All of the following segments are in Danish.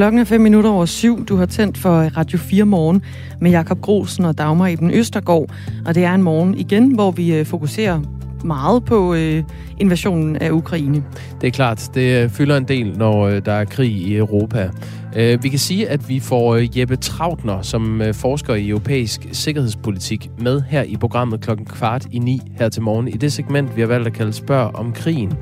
Klokken er 5 minutter over syv. Du har tændt for Radio 4 morgen med Jakob Grosen og Dagmar Eben Østergaard. Og det er en morgen igen, hvor vi øh, fokuserer meget på øh, invasionen af Ukraine. Det er klart, det øh, fylder en del, når øh, der er krig i Europa. Øh, vi kan sige, at vi får øh, Jeppe Trautner, som øh, forsker i europæisk sikkerhedspolitik, med her i programmet klokken kvart i ni her til morgen. I det segment, vi har valgt at kalde Spørg om krigen.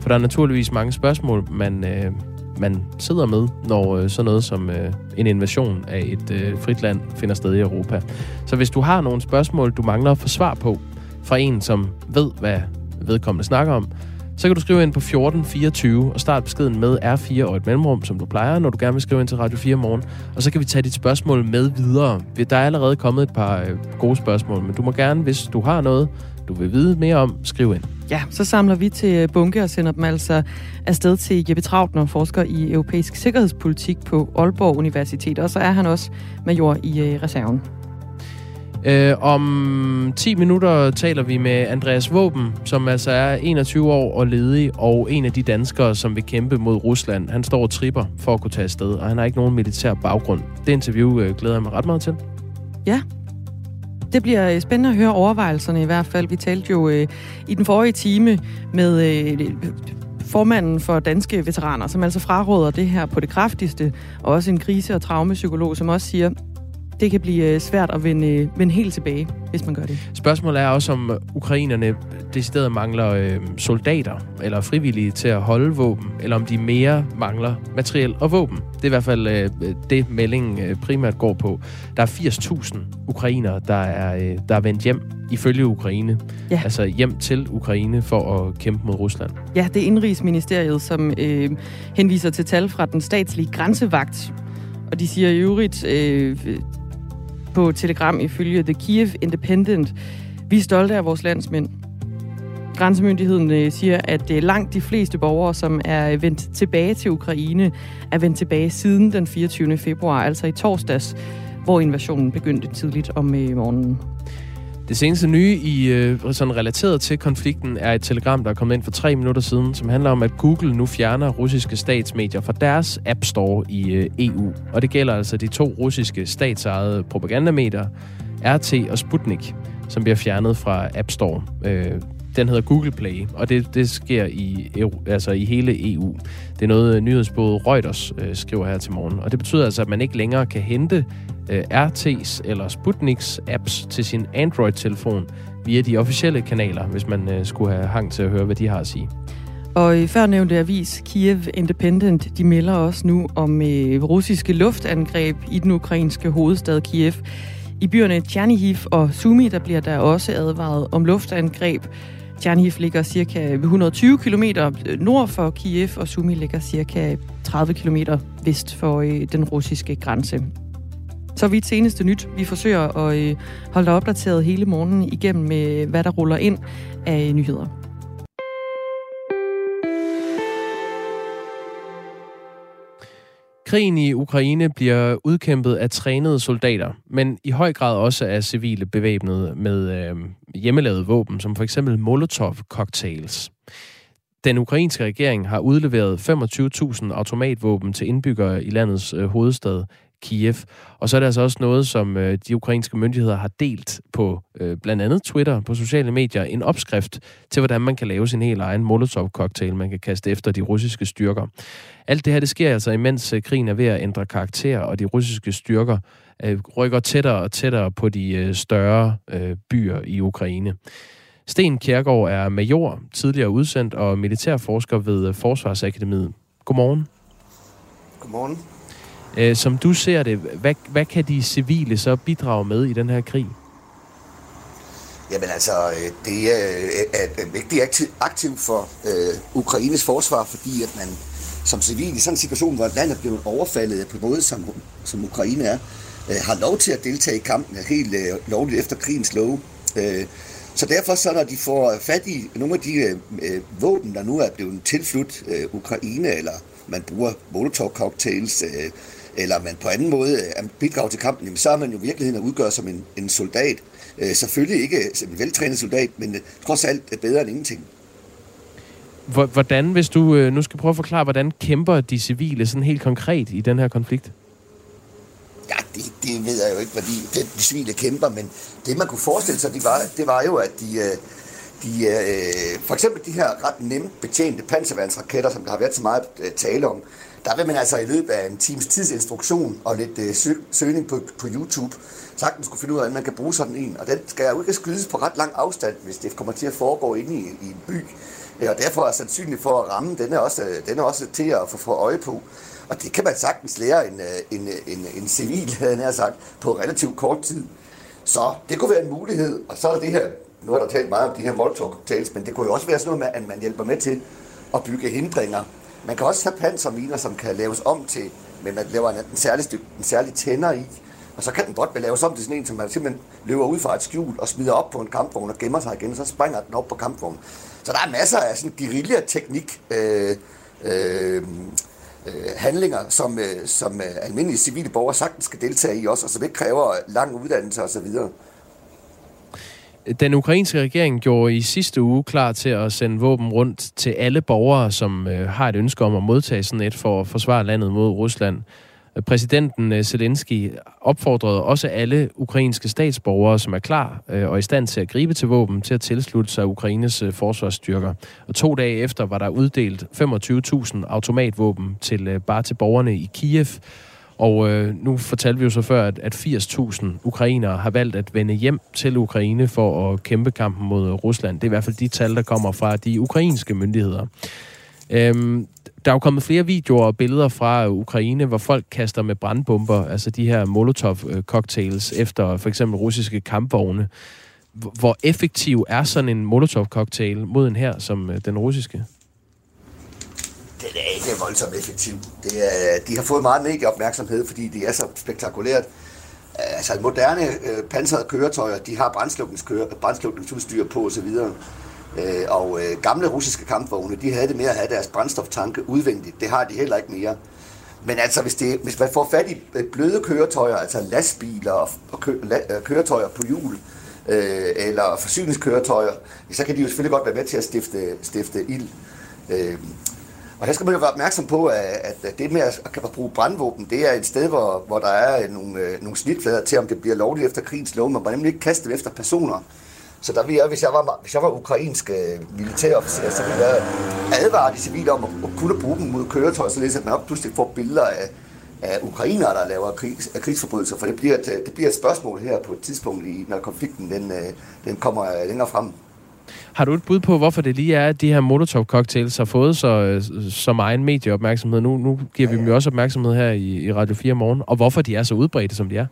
For der er naturligvis mange spørgsmål, man, øh, man sidder med, når øh, sådan noget som øh, en invasion af et øh, frit land finder sted i Europa. Så hvis du har nogle spørgsmål, du mangler at få svar på fra en, som ved, hvad vedkommende snakker om, så kan du skrive ind på 1424 og start beskeden med R4 og et mellemrum, som du plejer, når du gerne vil skrive ind til Radio 4 morgen. Og så kan vi tage dit spørgsmål med videre. Der er allerede kommet et par øh, gode spørgsmål, men du må gerne, hvis du har noget, du vil vide mere om, skriv ind. Ja, så samler vi til bunke og sender dem altså afsted til Jeppe Trautner, forsker i europæisk sikkerhedspolitik på Aalborg Universitet, og så er han også major i øh, reserven. Øh, om 10 minutter taler vi med Andreas Våben, som altså er 21 år og ledig, og en af de danskere, som vil kæmpe mod Rusland. Han står og tripper for at kunne tage afsted, og han har ikke nogen militær baggrund. Det interview øh, glæder jeg mig ret meget til. Ja, det bliver øh, spændende at høre overvejelserne i hvert fald. Vi talte jo øh, i den forrige time med øh, øh, formanden for Danske Veteraner, som altså fraråder det her på det kraftigste, og også en krise- og traumepsykolog, som også siger, det kan blive øh, svært at vende, vende helt tilbage, hvis man gør det. Spørgsmålet er også, om ukrainerne decideret mangler øh, soldater eller frivillige til at holde våben, eller om de mere mangler materiel og våben. Det er i hvert fald øh, det, meldingen øh, primært går på. Der er 80.000 ukrainere, der er, øh, der er vendt hjem ifølge Ukraine. Ja. Altså hjem til Ukraine for at kæmpe mod Rusland. Ja, det er Indrigsministeriet, som øh, henviser til tal fra den statslige grænsevagt. Og de siger i øvrigt, øh, på Telegram ifølge The Kiev Independent. Vi er stolte af vores landsmænd. Grænsemyndigheden øh, siger, at det er langt de fleste borgere, som er øh, vendt tilbage til Ukraine, er vendt tilbage siden den 24. februar, altså i torsdags, hvor invasionen begyndte tidligt om morgenen. Det seneste nye i øh, sådan relateret til konflikten er et telegram, der er kommet ind for tre minutter siden, som handler om, at Google nu fjerner russiske statsmedier fra deres App Store i øh, EU. Og det gælder altså de to russiske statsejede propagandamedier, RT og Sputnik, som bliver fjernet fra App Store. Øh, den hedder Google Play, og det, det sker i, altså i hele EU. Det er noget, øh, nyhedsbådet Reuters øh, skriver her til morgen. Og det betyder altså, at man ikke længere kan hente øh, RT's eller Sputniks apps til sin Android-telefon via de officielle kanaler, hvis man øh, skulle have hang til at høre, hvad de har at sige. Og i førnævnte avis Kiev Independent, de melder også nu om øh, russiske luftangreb i den ukrainske hovedstad Kiev. I byerne Tjernihiv og Sumi, der bliver der også advaret om luftangreb. Tjernihiv ligger cirka 120 km nord for Kiev, og Sumi ligger cirka 30 km vest for øh, den russiske grænse. Så vidt seneste nyt. Vi forsøger at øh, holde dig opdateret hele morgenen igennem med, hvad der ruller ind af nyheder. Krigen i Ukraine bliver udkæmpet af trænede soldater, men i høj grad også af civile bevæbnede med øh, hjemmelavede våben, som for eksempel Molotov-cocktails. Den ukrainske regering har udleveret 25.000 automatvåben til indbyggere i landets øh, hovedstad Kiev. Og så er det altså også noget, som øh, de ukrainske myndigheder har delt på øh, blandt andet Twitter, på sociale medier, en opskrift til, hvordan man kan lave sin helt egen Molotov-cocktail, man kan kaste efter de russiske styrker. Alt det her, det sker altså, imens øh, krigen er ved at ændre karakter, og de russiske styrker øh, rykker tættere og tættere på de øh, større øh, byer i Ukraine. Sten Kjærgaard er major, tidligere udsendt og militærforsker ved øh, Forsvarsakademiet. Godmorgen. Godmorgen. Øh, som du ser det, hvad, hvad kan de civile så bidrage med i den her krig? Jamen altså, øh, det er, øh, øh, er, er vigtigt aktiv, aktiv for øh, Ukraines forsvar, fordi at man som civil i sådan en situation, hvor landet er blevet overfaldet på måde, som, som Ukraine er, øh, har lov til at deltage i kampen helt øh, lovligt efter krigens lov. Øh, så derfor så når de får fat i nogle af de øh, våben, der nu er blevet tilfludt øh, Ukraine, eller man bruger Molotov-cocktails, øh, eller man på anden måde bidrager til kampen, jamen, så er man jo i virkeligheden at udgøre som en, en soldat. Øh, selvfølgelig ikke som en veltrænet soldat, men øh, trods alt bedre end ingenting. Hvordan, hvis du øh, nu skal prøve at forklare, hvordan kæmper de civile sådan helt konkret i den her konflikt? Ja, det, det ved jeg jo ikke, fordi det, de civile kæmper, men det man kunne forestille sig, det var, det var jo, at de, øh, de, øh, for eksempel de her ret nemt betjente panserværnsraketter, som der har været så meget øh, tale om, der vil man altså i løbet af en times tidsinstruktion og lidt øh, sø, søgning på, på YouTube sagtens skulle finde ud af, at man kan bruge sådan en. Og den skal jo ikke skydes på ret lang afstand, hvis det kommer til at foregå inde i, i en by. Øh, og derfor er sandsynligt for at ramme, den er også, øh, den er også til at få, få øje på. Og det kan man sagtens lære en, øh, en, en, en civil, havde jeg sagt, på relativt kort tid. Så det kunne være en mulighed. Og så er det her, nu har der talt meget om de her molotov cocktails, men det kunne jo også være sådan noget med, at man hjælper med til at bygge hindringer. Man kan også have panserminer, som kan laves om til, men man laver en, en, særlig, stykke, en særlig tænder i, og så kan den godt laves om til sådan en, som man simpelthen løber ud fra et skjul og smider op på en kampvogn og gemmer sig igen, og så springer den op på kampvognen. Så der er masser af sådan guerillateknik, øh, øh, øh, handlinger, som, øh, som øh, almindelige civile borgere sagtens skal deltage i også, og som ikke kræver lang uddannelse osv. Den ukrainske regering gjorde i sidste uge klar til at sende våben rundt til alle borgere, som øh, har et ønske om at modtage sådan et for at forsvare landet mod Rusland. Øh, præsidenten øh, Zelensky opfordrede også alle ukrainske statsborgere, som er klar øh, og i stand til at gribe til våben, til at tilslutte sig Ukraines forsvarsstyrker. Og to dage efter var der uddelt 25.000 automatvåben til bare til borgerne i Kiev. Og øh, nu fortalte vi jo så før, at, at 80.000 ukrainere har valgt at vende hjem til Ukraine for at kæmpe kampen mod øh, Rusland. Det er i hvert fald de tal, der kommer fra de ukrainske myndigheder. Øhm, der er jo kommet flere videoer og billeder fra øh, Ukraine, hvor folk kaster med brandbomber, altså de her Molotov-cocktails efter for eksempel russiske kampvogne. Hvor effektiv er sådan en Molotov-cocktail mod en her som øh, den russiske? Den er ikke voldsomt effektiv. Det er, de har fået meget medieopmærksomhed, fordi det er så spektakulært. Altså moderne øh, pansrede køretøjer, de har brændslukningsudstyr på osv. Øh, og øh, gamle russiske kampvogne, de havde det med at have deres brændstoftanke udvendigt. Det har de heller ikke mere. Men altså, hvis, det, hvis man får fat i øh, bløde køretøjer, altså lastbiler og kø, la, øh, køretøjer på hjul, øh, eller forsyningskøretøjer, så kan de jo selvfølgelig godt være med til at stifte, stifte ild. Øh, og der skal man jo være opmærksom på, at, at det med at, at bruge brandvåben, det er et sted, hvor, hvor der er nogle, øh, nogle snitflader til, om det bliver lovligt efter krigens lov. Man må nemlig ikke kaste dem efter personer. Så der vil jeg, hvis jeg var, hvis jeg var ukrainsk øh, militærofficer, så ville jeg advare de civile om at, at kunne bruge dem mod køretøj, så at man op pludselig får billeder af, af ukrainere, der laver krigs, af krigsforbrydelser, for det bliver, et, øh, det bliver et spørgsmål her på et tidspunkt, i, når konflikten den, øh, den kommer længere frem. Har du et bud på, hvorfor det lige er, at de her Molotov-cocktails har fået så, øh, så meget medieopmærksomhed? Nu, nu giver vi dem jo også opmærksomhed her i, i Radio 4 morgen, og hvorfor de er så udbredte, som de er?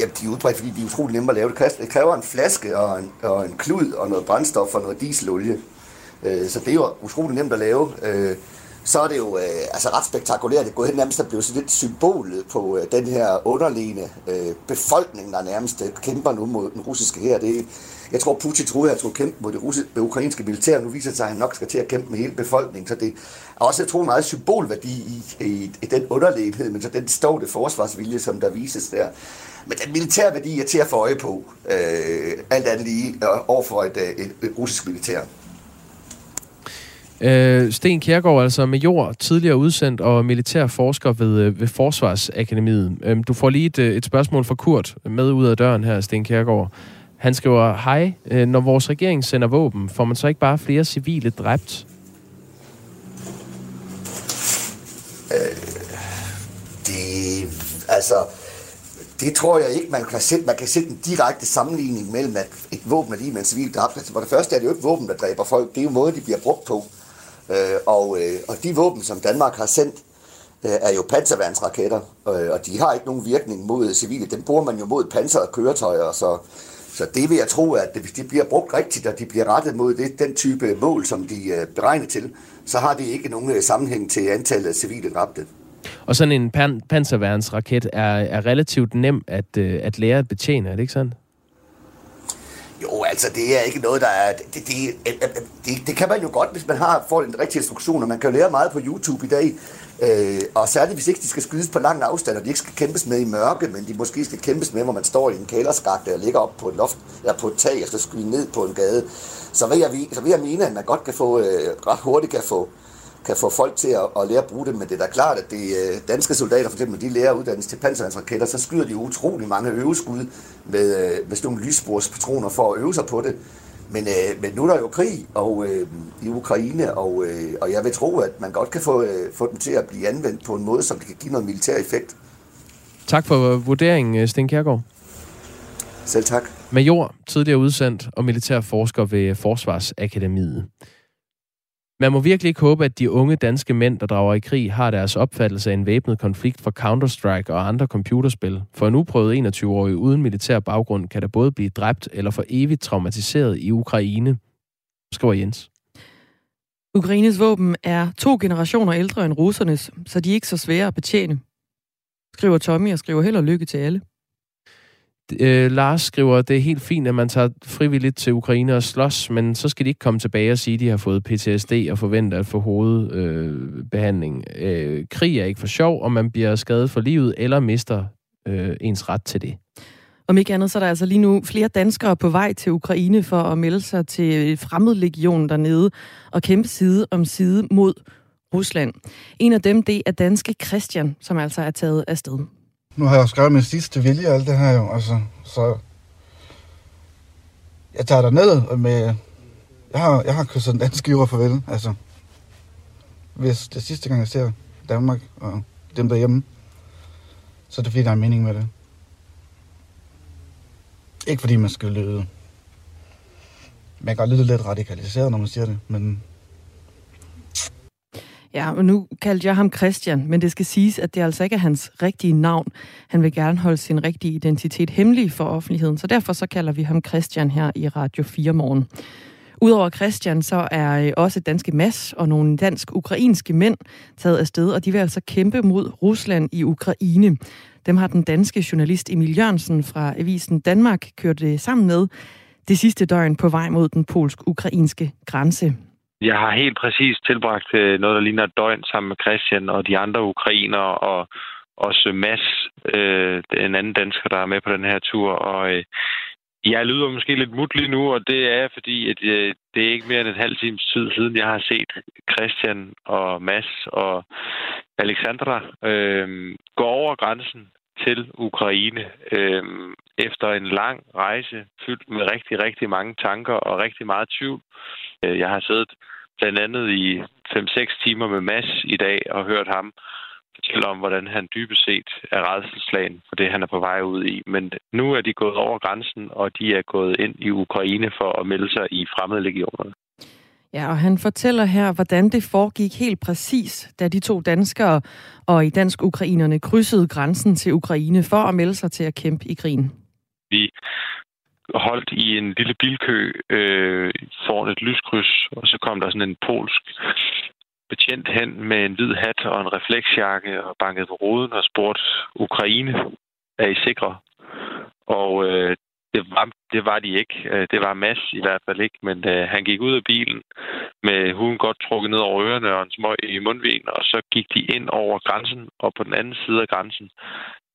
Jamen, de er udbredt, fordi de er utrolig nemme at lave. Det kræver en flaske og en, og en klud og noget brændstof og noget dieselolie. Øh, så det er jo utrolig nemt at lave. Øh, så er det jo øh, altså ret spektakulært. Det er gået hen nærmest at blive sådan lidt symbolet på øh, den her underliggende øh, befolkning, der nærmest øh, kæmper nu mod den russiske her. Det, jeg tror, Putin troede, at han skulle kæmpe mod det, russiske, det ukrainske militær. Nu viser det sig, at han nok skal til at kæmpe med hele befolkningen. Så det er også, jeg tror, meget symbolværdi i, i, i den underlegenhed, men så den står det forsvarsvilje, som der vises der. Men den militære værdi er til at få øje på, øh, alt andet lige, øh, overfor et, øh, et, et russisk militær. Øh, Sten Kjærgaard, altså major, tidligere udsendt og militær forsker ved, øh, ved Forsvarsakademiet. Øh, du får lige et, øh, et spørgsmål fra Kurt med ud af døren her, Sten Kjærgaard. Han skriver, hej, øh, når vores regering sender våben, får man så ikke bare flere civile dræbt? Øh, det, altså, det tror jeg ikke, man kan sætte. Man kan sætte en direkte sammenligning mellem, at et våben er lige med en civil dræbt. Altså, for det første er det jo ikke våben, der dræber folk. Det er jo måden, de bliver brugt på. Øh, og, øh, og de våben, som Danmark har sendt, øh, er jo panserværnsraketter, øh, og de har ikke nogen virkning mod civile. Dem bruger man jo mod pansrede køretøjer, så, så det vil jeg tro, at hvis de bliver brugt rigtigt, og de bliver rettet mod det, den type mål, som de er beregnet til, så har det ikke nogen øh, sammenhæng til antallet af civile dræbte. Og sådan en pan- panserværnsraket er, er relativt nem at, øh, at lære at betjene, er det ikke sådan? Jo, altså det er ikke noget, der er... Det, det, øh, øh, det, det, kan man jo godt, hvis man har får en rigtig instruktion, og man kan jo lære meget på YouTube i dag. Øh, og særligt hvis ikke de skal skydes på lang afstand, og de ikke skal kæmpes med i mørke, men de måske skal kæmpes med, hvor man står i en kælerskagt, og ligger op på et loft, eller på et tag, og skal skyde ned på en gade, så vil jeg, så vil jeg mene, at man godt kan få, øh, ret hurtigt kan få, kan få folk til at, at lære at bruge det, men det er da klart, at det øh, danske soldater, for eksempel, de lærer uddannelse til panservandsraketter, så skyder de utrolig mange øveskud med, øh, med sådan nogle lyssporspatroner for at øve sig på det. Men, øh, men nu er der jo krig og, øh, i Ukraine, og, øh, og jeg vil tro, at man godt kan få, øh, få dem til at blive anvendt på en måde, som det kan give noget militær effekt. Tak for vurderingen, Sten Kjærgaard. Selv tak. Major, tidligere udsendt og militær forsker ved Forsvarsakademiet. Man må virkelig ikke håbe, at de unge danske mænd, der drager i krig, har deres opfattelse af en væbnet konflikt fra Counter-Strike og andre computerspil. For en uprøvet 21-årig uden militær baggrund kan der både blive dræbt eller for evigt traumatiseret i Ukraine, skriver Jens. Ukraines våben er to generationer ældre end russernes, så de er ikke så svære at betjene. Skriver Tommy og skriver held og lykke til alle. Øh, Lars skriver, det er helt fint, at man tager frivilligt til Ukraine og slås, men så skal de ikke komme tilbage og sige, at de har fået PTSD og forventer at få hovedbehandling. Øh, øh, krig er ikke for sjov, og man bliver skadet for livet eller mister øh, ens ret til det. Om ikke andet, så er der altså lige nu flere danskere på vej til Ukraine for at melde sig til fremmedlegionen dernede og kæmpe side om side mod Rusland. En af dem, det er danske Christian, som altså er taget afsted. Nu har jeg jo skrevet min sidste vilje og alt det her jo, altså, så jeg tager dig ned med, jeg har, jeg har kysset en dansk jord farvel, altså, hvis det er sidste gang, jeg ser Danmark og dem derhjemme, så er det fordi, der er mening med det. Ikke fordi man skal lyde, man kan lyde lidt radikaliseret, når man siger det, men Ja, og nu kaldte jeg ham Christian, men det skal siges, at det altså ikke er hans rigtige navn. Han vil gerne holde sin rigtige identitet hemmelig for offentligheden, så derfor så kalder vi ham Christian her i Radio 4 morgen. Udover Christian, så er øh, også danske Mads og nogle dansk-ukrainske mænd taget afsted, og de vil altså kæmpe mod Rusland i Ukraine. Dem har den danske journalist Emil Jørgensen fra Avisen Danmark kørt det sammen med det sidste døgn på vej mod den polsk-ukrainske grænse. Jeg har helt præcis tilbragt øh, noget, der ligner et døgn sammen med Christian og de andre ukrainere, og også Mads, øh, en anden dansker, der er med på den her tur. Og øh, jeg lyder måske lidt mut lige nu, og det er fordi, at øh, det er ikke mere end en halv times tid siden, jeg har set Christian og Mads og Alexandra øh, gå over grænsen til Ukraine øh, efter en lang rejse fyldt med rigtig, rigtig mange tanker og rigtig meget tvivl. Øh, jeg har siddet blandt andet i 5-6 timer med Mads i dag og hørt ham fortælle om, hvordan han dybest set er redselslagen for det, han er på vej ud i. Men nu er de gået over grænsen, og de er gået ind i Ukraine for at melde sig i fremmede legioner. Ja, og han fortæller her, hvordan det foregik helt præcis, da de to danskere og i dansk-ukrainerne krydsede grænsen til Ukraine for at melde sig til at kæmpe i krigen. Vi holdt i en lille bilkø øh, foran et lyskryds, og så kom der sådan en polsk betjent hen med en hvid hat og en refleksjakke og bankede på ruden og spurgte Ukraine, er I sikre? Og øh, det, var, det var de ikke. Øh, det var Mads i hvert fald ikke, men øh, han gik ud af bilen med huden godt trukket ned over ørerne og en smøg i mundvin, og så gik de ind over grænsen, og på den anden side af grænsen,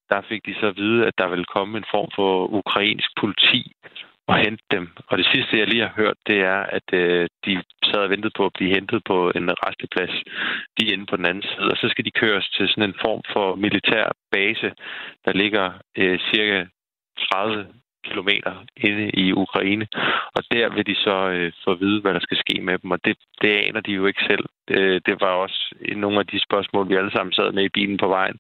der fik de så at vide, at der ville komme en form for ukrainsk politi og hente dem. Og det sidste, jeg lige har hørt, det er, at øh, de sad og ventede på at blive hentet på en resteplads lige inde på den anden side. Og så skal de køres til sådan en form for militær base, der ligger øh, cirka 30 kilometer inde i Ukraine. Og der vil de så øh, få at vide, hvad der skal ske med dem. Og det, det aner de jo ikke selv. Det, det var også nogle af de spørgsmål, vi alle sammen sad med i bilen på vejen.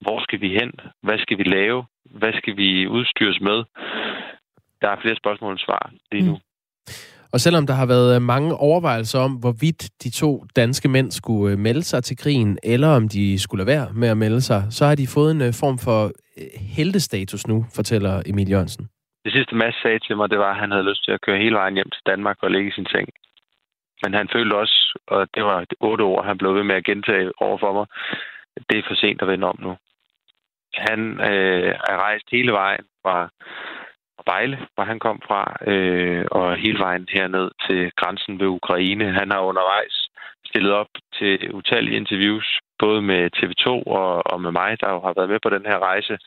Hvor skal vi hen? Hvad skal vi lave? Hvad skal vi udstyres med? Der er flere spørgsmål end svar lige nu. Mm. Og selvom der har været øh, mange overvejelser om, hvorvidt de to danske mænd skulle øh, melde sig til krigen, eller om de skulle lade være med at melde sig, så har de fået en form for heldestatus heltestatus nu, fortæller Emil Jørgensen. Det sidste Mads sagde til mig, det var, at han havde lyst til at køre hele vejen hjem til Danmark og ligge i sin seng. Men han følte også, og det var otte år, han blev ved med at gentage over for mig, det er for sent at vende om nu. Han øh, er rejst hele vejen fra, Vejle, hvor han kom fra, øh, og hele vejen herned til grænsen ved Ukraine. Han har undervejs stillet op til utallige interviews, både med TV2 og, og med mig, der jo har været med på den her rejse.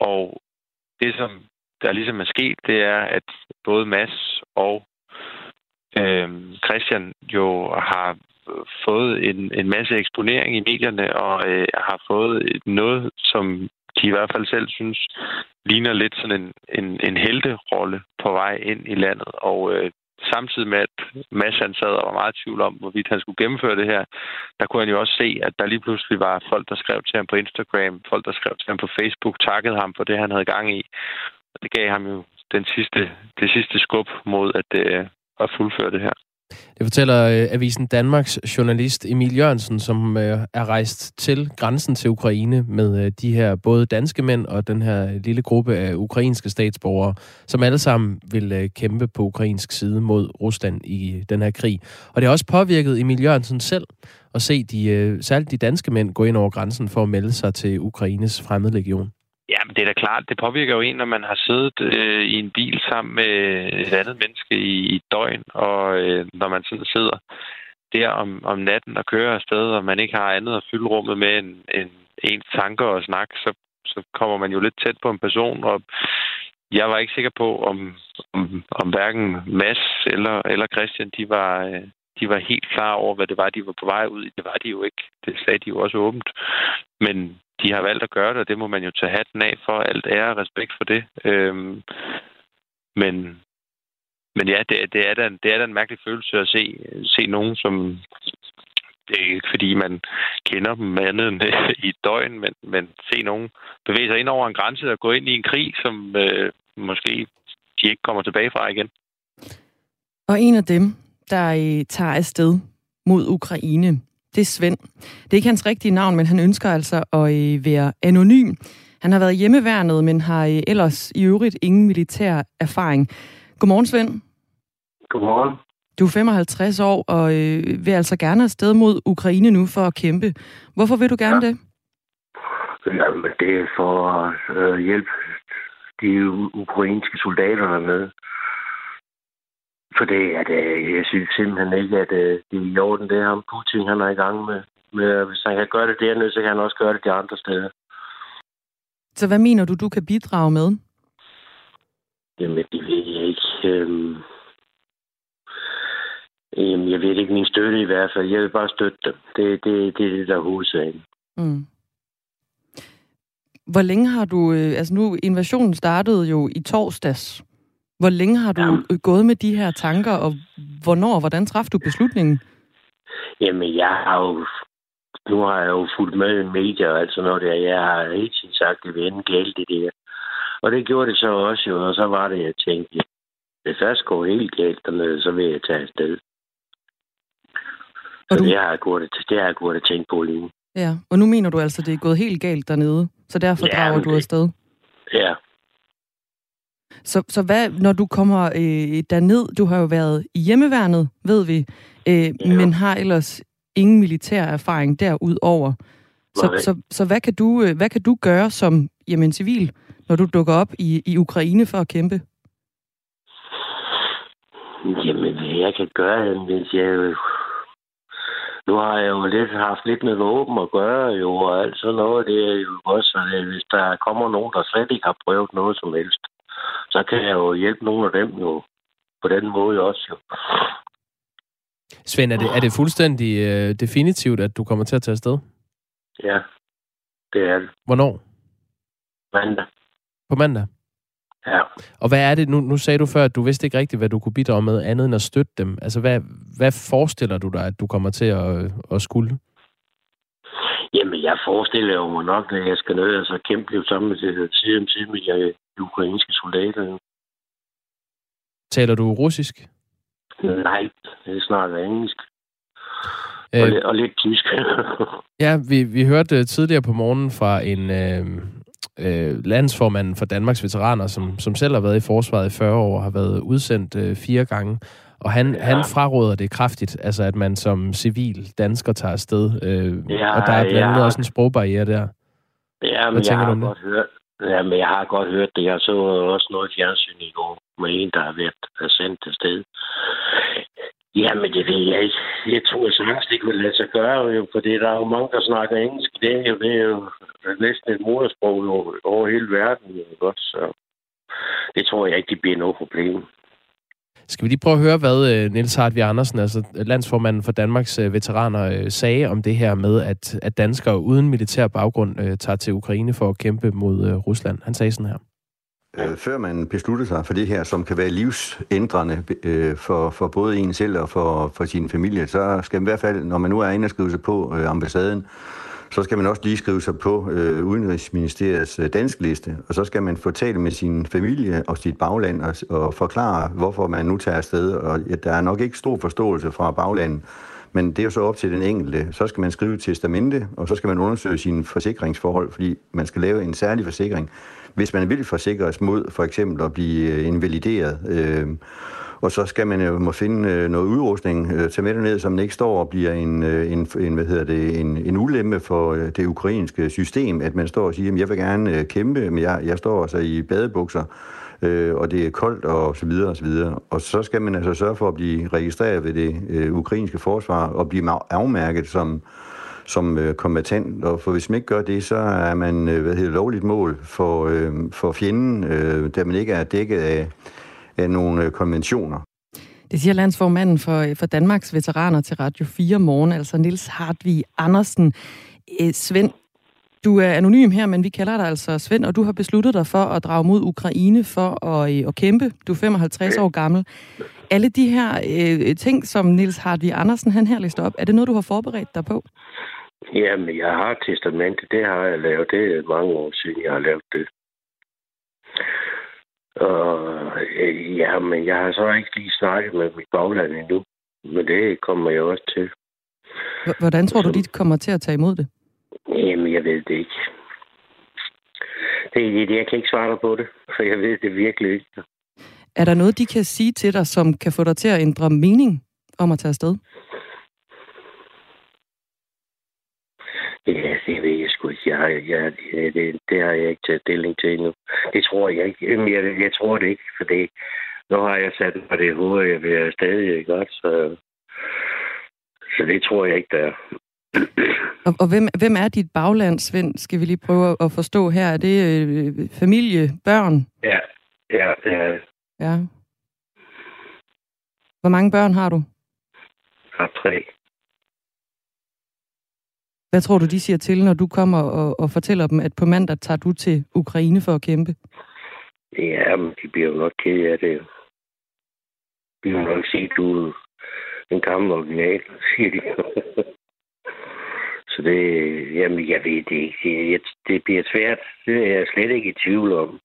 Og det, som der ligesom er sket, det er, at både Mads og øh, Christian jo har fået en, en masse eksponering i medierne og øh, har fået noget, som de i hvert fald selv synes ligner lidt sådan en, en, en helterolle på vej ind i landet. Og øh, samtidig med, at Mads han sad og var meget i tvivl om, hvorvidt han skulle gennemføre det her, der kunne han jo også se, at der lige pludselig var folk, der skrev til ham på Instagram, folk, der skrev til ham på Facebook, takkede ham for det, han havde gang i. Og det gav ham jo den sidste, det sidste skub mod at, øh, at fuldføre det her. Det fortæller øh, Avisen Danmarks journalist Emil Jørgensen, som øh, er rejst til grænsen til Ukraine med øh, de her både danske mænd og den her lille gruppe af ukrainske statsborgere, som alle sammen vil øh, kæmpe på ukrainsk side mod Rusland i den her krig. Og det har også påvirket Emil Jørgensen selv at se de, øh, særligt de danske mænd gå ind over grænsen for at melde sig til Ukraines fremmedlegion. Det er da klart. Det påvirker jo en, når man har siddet øh, i en bil sammen med et andet menneske i, i døgn, og øh, når man sådan sidder der om, om natten og kører afsted, og man ikke har andet at fylde rummet med end, end ens tanker og snak, så, så kommer man jo lidt tæt på en person, og jeg var ikke sikker på, om, om, om hverken Mads eller, eller Christian, de var, øh, de var helt klar over, hvad det var, de var på vej ud i. Det var de jo ikke. Det sagde de jo også åbent. Men de har valgt at gøre det, og det må man jo tage hatten af for. Alt ære og respekt for det. Øhm, men, men ja, det, det, er da, det er da en mærkelig følelse at se, se nogen, som... Det er ikke, fordi man kender dem andet end i et døgn, men, men se nogen bevæge sig ind over en grænse og gå ind i en krig, som øh, måske de ikke kommer tilbage fra igen. Og en af dem, der øh, tager afsted mod Ukraine, det er Svend. Det er ikke hans rigtige navn, men han ønsker altså at øh, være anonym. Han har været hjemmeværnet, men har øh, ellers i øvrigt ingen militær erfaring. Godmorgen, Svend. Godmorgen. Du er 55 år og øh, vil altså gerne afsted mod Ukraine nu for at kæmpe. Hvorfor vil du gerne ja. det? Jamen, det er for at øh, hjælpe de ukrainske soldater dernede. For det er det, jeg synes simpelthen ikke, at øh, det er i orden, det ham Putin, han er i gang med. med. Hvis han kan gøre det dernede, så kan han også gøre det de andre steder. Så hvad mener du, du kan bidrage med? Jamen, det ved jeg ikke. Øhm, jamen, jeg ved ikke min støtte i hvert fald. Jeg vil bare støtte dem. Det, det, det er det, der er hovedsagen. Mm. Hvor længe har du... Øh, altså nu, invasionen startede jo i torsdags. Hvor længe har du ja. gået med de her tanker, og hvornår og hvordan træffede du beslutningen? Jamen, jeg har jo... Nu har jeg jo fulgt med i medier og alt sådan noget der. Jeg har helt tiden sagt, at det vil ende galt, det der. Og det gjorde det så også jo, og så var det, jeg tænkte, hvis først går helt galt dernede, så vil jeg tage afsted. Og du... det har jeg gået, det har jeg gået og tænkt på lige Ja, og nu mener du altså, at det er gået helt galt dernede, så derfor ja, drager du afsted? Ja, så, så hvad, når du kommer øh, derned, du har jo været i hjemmeværnet, ved vi, øh, ja. men har ellers ingen militær erfaring derudover. Så, så, så hvad, kan du, øh, hvad kan du gøre som jamen, civil, når du dukker op i, i Ukraine for at kæmpe? Jamen, jeg kan gøre, hvis jeg... Nu har jeg jo lidt, haft lidt med våben at gøre, jo, og alt sådan noget. Det er jo også, hvis der kommer nogen, der slet ikke har prøvet noget som helst, så kan jeg jo hjælpe nogle af dem jo på den måde også jo. Svend, er det, er det fuldstændig øh, definitivt, at du kommer til at tage afsted? Ja, det er det. Hvornår? Mandag. På mandag? Ja. Og hvad er det, nu, nu sagde du før, at du vidste ikke rigtigt, hvad du kunne bidrage med, andet end at støtte dem. Altså, hvad, hvad forestiller du dig, at du kommer til at, at skulle? Jamen, jeg forestiller jo mig nok, at jeg skal ned og så kæmpe lidt sammen med side om side med de ukrainske soldater. Taler du russisk? Nej, jeg snakker engelsk. Øh, og, lidt, og lidt tysk. ja, vi, vi hørte tidligere på morgenen fra en øh, øh, landsformand for Danmarks Veteraner, som, som selv har været i forsvaret i 40 år og har været udsendt øh, fire gange. Og han, ja. han fraråder det kraftigt, altså at man som civil dansker tager afsted. Øh, ja, og der er blandt andet ja. også en sprogbarriere der. Ja, men jeg har, godt hørt, Ja, men jeg har godt hørt det. Jeg så også noget fjernsyn i går med en, der har været sendt til sted. Jamen, det ved jeg ikke. Jeg tror sagtens, det kunne lade sig gøre, jo, fordi der er jo mange, der snakker engelsk. Det dag. jo, det er jo næsten et modersprog over hele verden. Jo, godt, så det tror jeg ikke, det bliver noget problem. Skal vi lige prøve at høre, hvad øh, Niels Hartvig Andersen, altså øh, landsformanden for Danmarks øh, veteraner, øh, sagde om det her med, at, at danskere uden militær baggrund tager til Ukraine for at kæmpe mod Rusland. Han sagde sådan her. Før man beslutter sig for det her, som kan være livsændrende for, for både en selv og for, for sin familie, så skal man i hvert fald, når man nu er inde og skrive sig på ambassaden, så skal man også lige skrive sig på øh, Udenrigsministeriets øh, dansk liste, og så skal man få talt med sin familie og sit bagland og, og forklare, hvorfor man nu tager afsted. Og ja, der er nok ikke stor forståelse fra baglandet, men det er jo så op til den enkelte. Så skal man skrive testamente, og så skal man undersøge sine forsikringsforhold, fordi man skal lave en særlig forsikring, hvis man vil forsikres mod for eksempel at blive øh, invalideret. Øh, og så skal man jo må finde øh, noget udrustning, øh, tage med ned, som ikke står og bliver en, øh, en, en, hvad hedder det, en, en ulempe for det ukrainske system, at man står og siger, at jeg vil gerne kæmpe, men jeg, jeg står altså i badebukser, øh, og det er koldt og så videre og så videre. Og så skal man altså sørge for at blive registreret ved det øh, ukrainske forsvar og blive afmærket som som øh, kombatant, og for hvis man ikke gør det, så er man øh, hvad hedder, lovligt mål for, øh, for fjenden, øh, da man ikke er dækket af nogle øh, konventioner. Det siger landsformanden for, for Danmarks veteraner til Radio 4 morgen, altså Nils Hartvig Andersen. Øh, Svend, du er anonym her, men vi kalder dig altså Svend, og du har besluttet dig for at drage mod Ukraine for at, øh, at kæmpe. Du er 55 år gammel. Alle de her øh, ting, som Nils Hartvig Andersen han her lister op, er det noget, du har forberedt dig på? Jamen, jeg har testamentet. Det har jeg lavet. Det er mange år siden, jeg har lavet det. Og øh, ja, men jeg har så ikke lige snakket med mit bagland endnu. Men det kommer jeg også til. Hvordan tror du, de kommer til at tage imod det? Jamen, jeg ved det ikke. Det er det, jeg kan ikke svare dig på det, for jeg ved det virkelig ikke. Er der noget, de kan sige til dig, som kan få dig til at ændre mening om at tage afsted? Ja, det ved jeg sgu ikke. Jeg, jeg, jeg, det, det har jeg ikke taget stilling til endnu. Det tror jeg ikke. Jamen, jeg, jeg tror det ikke, for det, nu har jeg sat mig det i hovedet, jeg vil stadig godt, så, så det tror jeg ikke, der er. og, og hvem, hvem er dit bagland, Svend, skal vi lige prøve at forstå her? Er det øh, familie, børn? Ja, ja, ja. Ja. Hvor mange børn har du? Jeg har tre. Hvad tror du, de siger til, når du kommer og, og fortæller dem, at på mandag tager du til Ukraine for at kæmpe? Ja, men de bliver jo nok ked af det. De vil nok sige, du er en gammel original, siger de. Så det, jamen, jeg ved det ikke. Det, det bliver svært. Det er jeg slet ikke i tvivl om.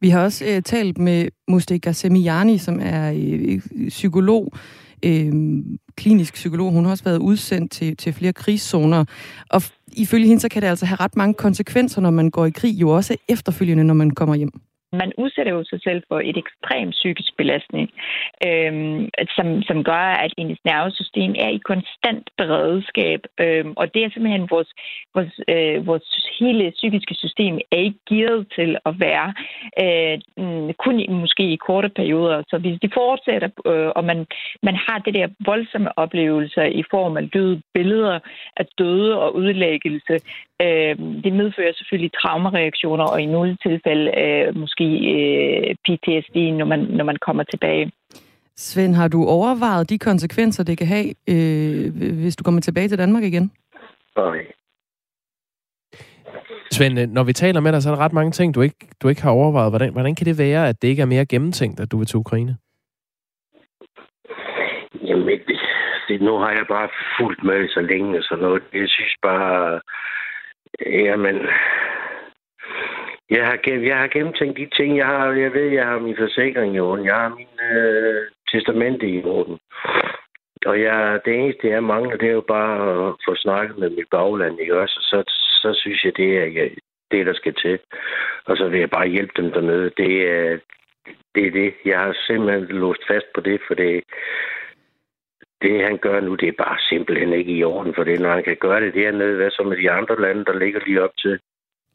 Vi har også øh, talt med Mustika Semiyani, som er øh, psykolog, øh, klinisk psykolog. Hun har også været udsendt til, til flere krigszoner. Og ifølge hende, så kan det altså have ret mange konsekvenser, når man går i krig, jo også efterfølgende, når man kommer hjem man udsætter jo sig selv for et ekstremt psykisk belastning, øhm, som, som gør, at ens nervesystem er i konstant beredskab. Øhm, og det er simpelthen vores, vores, øh, vores hele psykiske system er ikke gearet til at være øh, mm, kun i, måske i korte perioder. Så hvis de fortsætter, øh, og man, man har det der voldsomme oplevelser i form af døde billeder af døde og udlæggelse, øh, det medfører selvfølgelig traumareaktioner, og i nogle tilfælde øh, måske øh, PTSD, når man, når man kommer tilbage. Svend, har du overvejet de konsekvenser, det kan have, øh, hvis du kommer tilbage til Danmark igen? Nej. Svend, øh, når vi taler med dig, så er der ret mange ting, du ikke, du ikke har overvejet. Hvordan, hvordan kan det være, at det ikke er mere gennemtænkt, at du vil til Ukraine? Jamen, det, det, nu har jeg bare fulgt med så længe og sådan noget. Jeg synes bare, jamen, jeg har, jeg har gennemtænkt de ting, jeg har. Jeg ved, jeg har min forsikring i orden. Jeg har min øh, testamente i orden. Og jeg, det eneste, jeg mangler, det er jo bare at få snakket med mit bagland, ikke også? Så, så synes jeg, det er det, der skal til. Og så vil jeg bare hjælpe dem dernede. Det er det. Er det. Jeg har simpelthen låst fast på det, for det, det han gør nu, det er bare simpelthen ikke i orden for det. Når han kan gøre det dernede, hvad så med de andre lande, der ligger lige op til?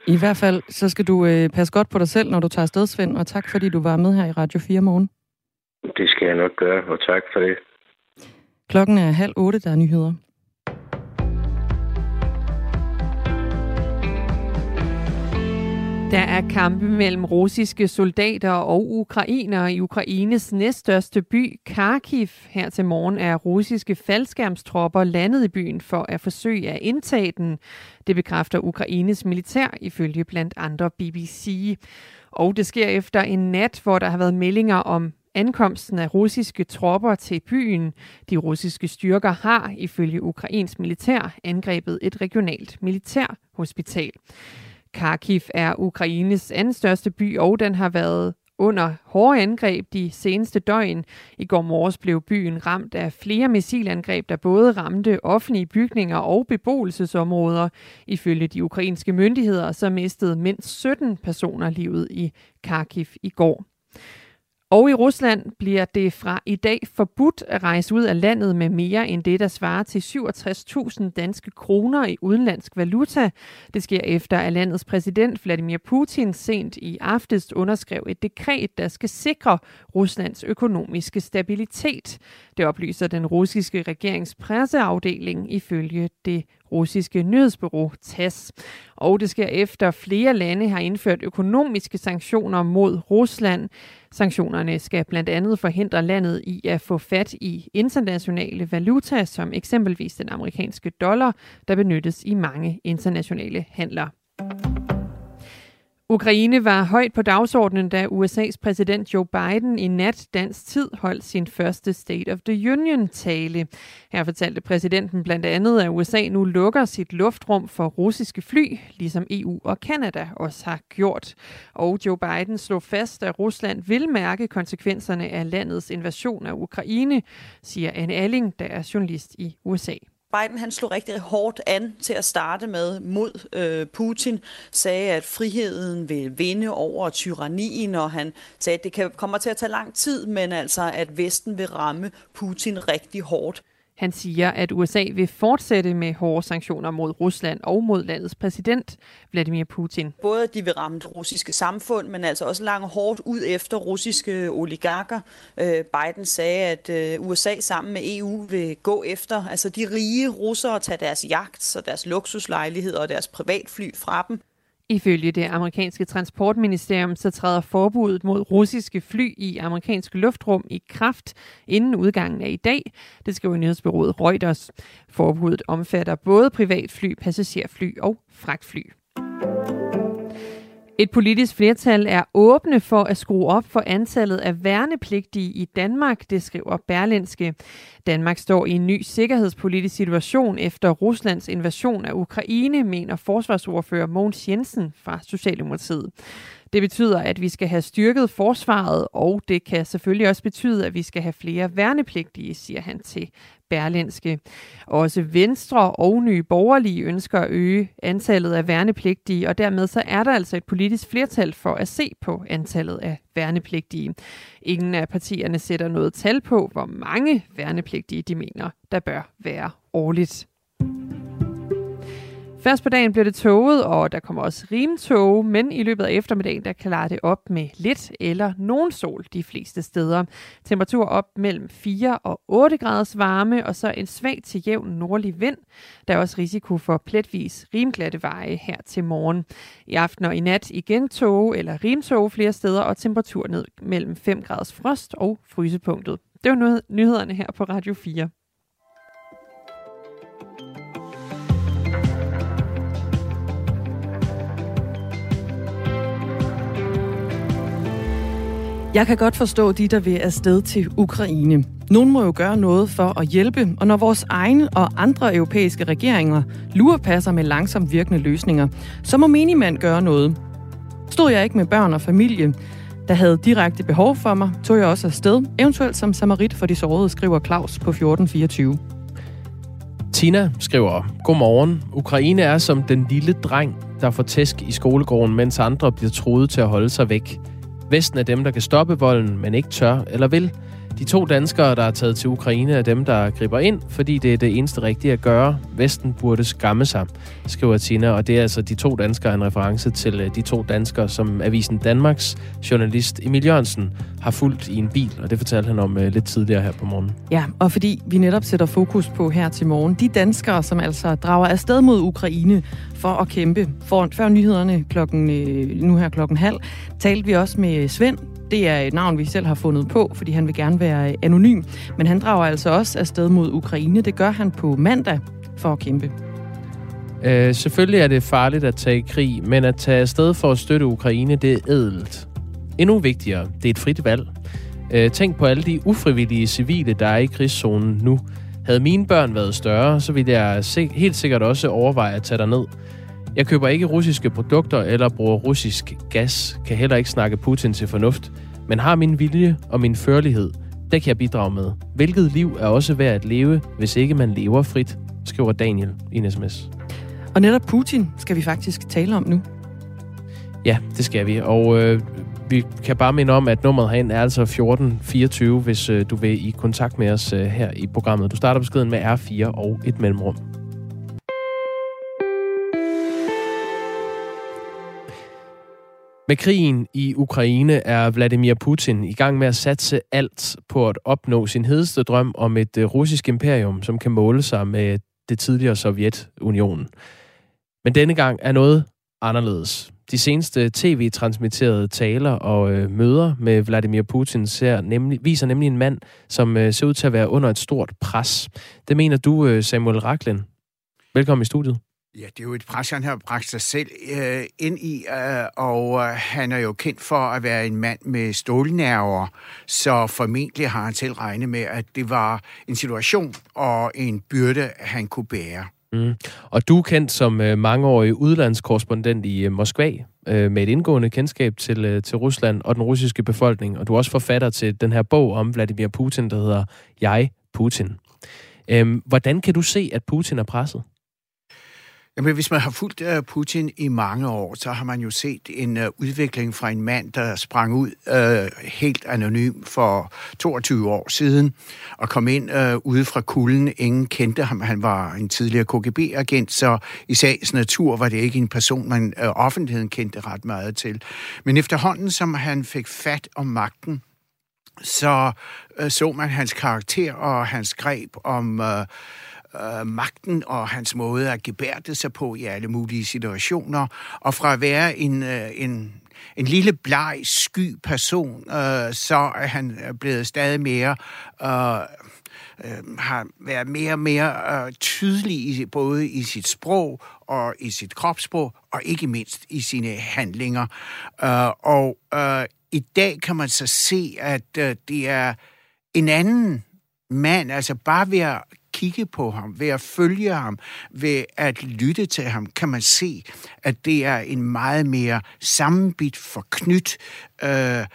I hvert fald, så skal du øh, passe godt på dig selv, når du tager afsted, Svend, og tak fordi du var med her i Radio 4 morgen. Det skal jeg nok gøre, og tak for det. Klokken er halv otte, der er nyheder. Der er kampe mellem russiske soldater og ukrainere i Ukraines næststørste by, Kharkiv. Her til morgen er russiske faldskærmstropper landet i byen for at forsøge at indtage den. Det bekræfter Ukraines militær ifølge blandt andre BBC. Og det sker efter en nat, hvor der har været meldinger om ankomsten af russiske tropper til byen. De russiske styrker har, ifølge Ukrains militær, angrebet et regionalt militærhospital. Kharkiv er Ukraines anden største by, og den har været under hårde angreb de seneste døgn. I går morges blev byen ramt af flere missilangreb, der både ramte offentlige bygninger og beboelsesområder. Ifølge de ukrainske myndigheder så mistede mindst 17 personer livet i Kharkiv i går. Og i Rusland bliver det fra i dag forbudt at rejse ud af landet med mere end det, der svarer til 67.000 danske kroner i udenlandsk valuta. Det sker efter, at landets præsident Vladimir Putin sent i aftes underskrev et dekret, der skal sikre Ruslands økonomiske stabilitet. Det oplyser den russiske regerings presseafdeling ifølge det russiske nyhedsbureau TASS. Og det sker efter flere lande har indført økonomiske sanktioner mod Rusland. Sanktionerne skal blandt andet forhindre landet i at få fat i internationale valuta, som eksempelvis den amerikanske dollar, der benyttes i mange internationale handler. Ukraine var højt på dagsordenen, da USA's præsident Joe Biden i nat dansk tid holdt sin første State of the Union-tale. Her fortalte præsidenten blandt andet, at USA nu lukker sit luftrum for russiske fly, ligesom EU og Kanada også har gjort. Og Joe Biden slog fast, at Rusland vil mærke konsekvenserne af landets invasion af Ukraine, siger Anne Alling, der er journalist i USA. Biden han slog rigtig hårdt an til at starte med mod øh, Putin, sagde, at friheden vil vinde over tyrannien, og han sagde, at det kan, kommer til at tage lang tid, men altså, at Vesten vil ramme Putin rigtig hårdt. Han siger, at USA vil fortsætte med hårde sanktioner mod Rusland og mod landets præsident, Vladimir Putin. Både de vil ramme det russiske samfund, men altså også langt hårdt ud efter russiske oligarker. Øh, Biden sagde, at øh, USA sammen med EU vil gå efter altså de rige russere og tage deres jagt og deres luksuslejligheder og deres privatfly fra dem. Ifølge det amerikanske transportministerium så træder forbuddet mod russiske fly i amerikansk luftrum i kraft inden udgangen af i dag. Det skriver nyhedsbyrået Reuters. Forbuddet omfatter både privatfly, passagerfly og fragtfly. Et politisk flertal er åbne for at skrue op for antallet af værnepligtige i Danmark, det skriver Berlinske. Danmark står i en ny sikkerhedspolitisk situation efter Ruslands invasion af Ukraine, mener forsvarsordfører Mogens Jensen fra Socialdemokratiet. Det betyder, at vi skal have styrket forsvaret, og det kan selvfølgelig også betyde, at vi skal have flere værnepligtige, siger han til Berlinske. Også Venstre og Nye Borgerlige ønsker at øge antallet af værnepligtige, og dermed så er der altså et politisk flertal for at se på antallet af værnepligtige. Ingen af partierne sætter noget tal på, hvor mange værnepligtige de mener, der bør være årligt. Først på dagen bliver det tåget, og der kommer også rimtåge, men i løbet af eftermiddagen, der klarer det op med lidt eller nogen sol de fleste steder. Temperatur op mellem 4 og 8 graders varme, og så en svag til jævn nordlig vind. Der er også risiko for pletvis rimglatte veje her til morgen. I aften og i nat igen tåge eller rimtåge flere steder, og temperatur ned mellem 5 graders frost og frysepunktet. Det var nyhederne her på Radio 4. Jeg kan godt forstå de, der vil afsted til Ukraine. Nogen må jo gøre noget for at hjælpe, og når vores egne og andre europæiske regeringer lurepasser med langsomt virkende løsninger, så må minimand gøre noget. Stod jeg ikke med børn og familie, der havde direkte behov for mig, tog jeg også afsted, eventuelt som samarit for de sårede, skriver Claus på 1424. Tina skriver, Godmorgen. Ukraine er som den lille dreng, der får tæsk i skolegården, mens andre bliver troet til at holde sig væk. Vesten er dem, der kan stoppe volden, men ikke tør eller vil. De to danskere, der er taget til Ukraine, er dem, der griber ind, fordi det er det eneste rigtige at gøre. Vesten burde skamme sig, skriver Tina, og det er altså de to danskere en reference til øh, de to danskere, som Avisen Danmarks journalist Emil Jørgensen har fulgt i en bil, og det fortalte han om øh, lidt tidligere her på morgen. Ja, og fordi vi netop sætter fokus på her til morgen, de danskere, som altså drager afsted mod Ukraine for at kæmpe. For, før nyhederne klokken, øh, nu her klokken halv, talte vi også med Svend, det er et navn, vi selv har fundet på, fordi han vil gerne være anonym. Men han drager altså også afsted mod Ukraine. Det gør han på mandag for at kæmpe. Øh, selvfølgelig er det farligt at tage i krig, men at tage afsted for at støtte Ukraine, det er ædelt. Endnu vigtigere, det er et frit valg. Øh, tænk på alle de ufrivillige civile, der er i krigszonen nu. Havde mine børn været større, så ville jeg helt sikkert også overveje at tage dig ned. Jeg køber ikke russiske produkter eller bruger russisk gas, kan heller ikke snakke Putin til fornuft, men har min vilje og min førlighed, det kan jeg bidrage med. Hvilket liv er også værd at leve, hvis ikke man lever frit, skriver Daniel i en sms. Og netop Putin skal vi faktisk tale om nu. Ja, det skal vi. Og øh, vi kan bare minde om, at nummeret herind er altså 1424, hvis øh, du vil i kontakt med os øh, her i programmet. Du starter beskeden med R4 og et mellemrum. Med krigen i Ukraine er Vladimir Putin i gang med at satse alt på at opnå sin hedeste drøm om et øh, russisk imperium, som kan måle sig med det tidligere Sovjetunionen. Men denne gang er noget anderledes. De seneste tv-transmitterede taler og øh, møder med Vladimir Putin ser nemlig, viser nemlig en mand, som øh, ser ud til at være under et stort pres. Det mener du, øh, Samuel Raklen. Velkommen i studiet. Ja, det er jo et pres, han har bragt sig selv øh, ind i, øh, og øh, han er jo kendt for at være en mand med stålnerver, så formentlig har han selv regnet med, at det var en situation og en byrde, han kunne bære. Mm. Og du er kendt som øh, mangeårig udlandskorrespondent i øh, Moskva, øh, med et indgående kendskab til, øh, til Rusland og den russiske befolkning, og du er også forfatter til den her bog om Vladimir Putin, der hedder Jeg, Putin. Øh, hvordan kan du se, at Putin er presset? Jamen, hvis man har fulgt øh, Putin i mange år, så har man jo set en øh, udvikling fra en mand, der sprang ud øh, helt anonym for 22 år siden, og kom ind øh, ude fra kulden. Ingen kendte ham. Han var en tidligere KGB-agent, så i sagens natur var det ikke en person, man øh, offentligheden kendte ret meget til. Men efterhånden, som han fik fat om magten, så øh, så man hans karakter og hans greb om... Øh, øh, magten og hans måde at gebærde sig på i alle mulige situationer. Og fra at være en, øh, en, en lille bleg, sky person, øh, så er han blevet stadig mere... Øh, øh, har været mere og mere øh, tydelig i, både i sit sprog og i sit kropssprog, og ikke mindst i sine handlinger. Øh, og øh, i dag kan man så se, at øh, det er en anden mand, altså bare ved at kigge på ham, ved at følge ham, ved at lytte til ham, kan man se, at det er en meget mere sammenbit, forknyt øh,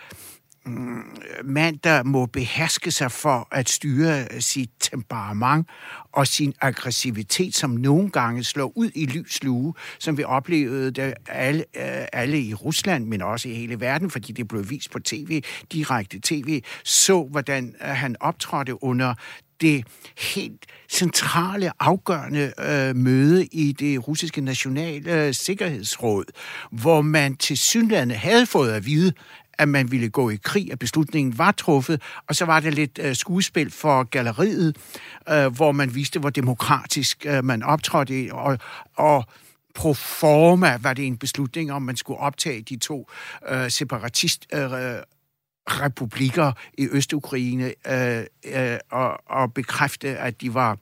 mm, mand, der må beherske sig for at styre sit temperament og sin aggressivitet, som nogle gange slår ud i lys lue, som vi oplevede det alle, øh, alle i Rusland, men også i hele verden, fordi det blev vist på tv, direkte tv, så hvordan øh, han optrådte under det helt centrale, afgørende øh, møde i det russiske nationale øh, sikkerhedsråd, hvor man til synlande havde fået at vide, at man ville gå i krig, at beslutningen var truffet, og så var det lidt øh, skuespil for galleriet, øh, hvor man viste, hvor demokratisk øh, man optrådte, og, og pro forma var det en beslutning om, man skulle optage de to øh, separatist øh, republikker i Øst-Ukraine øh, øh, og, og bekræfte, at de var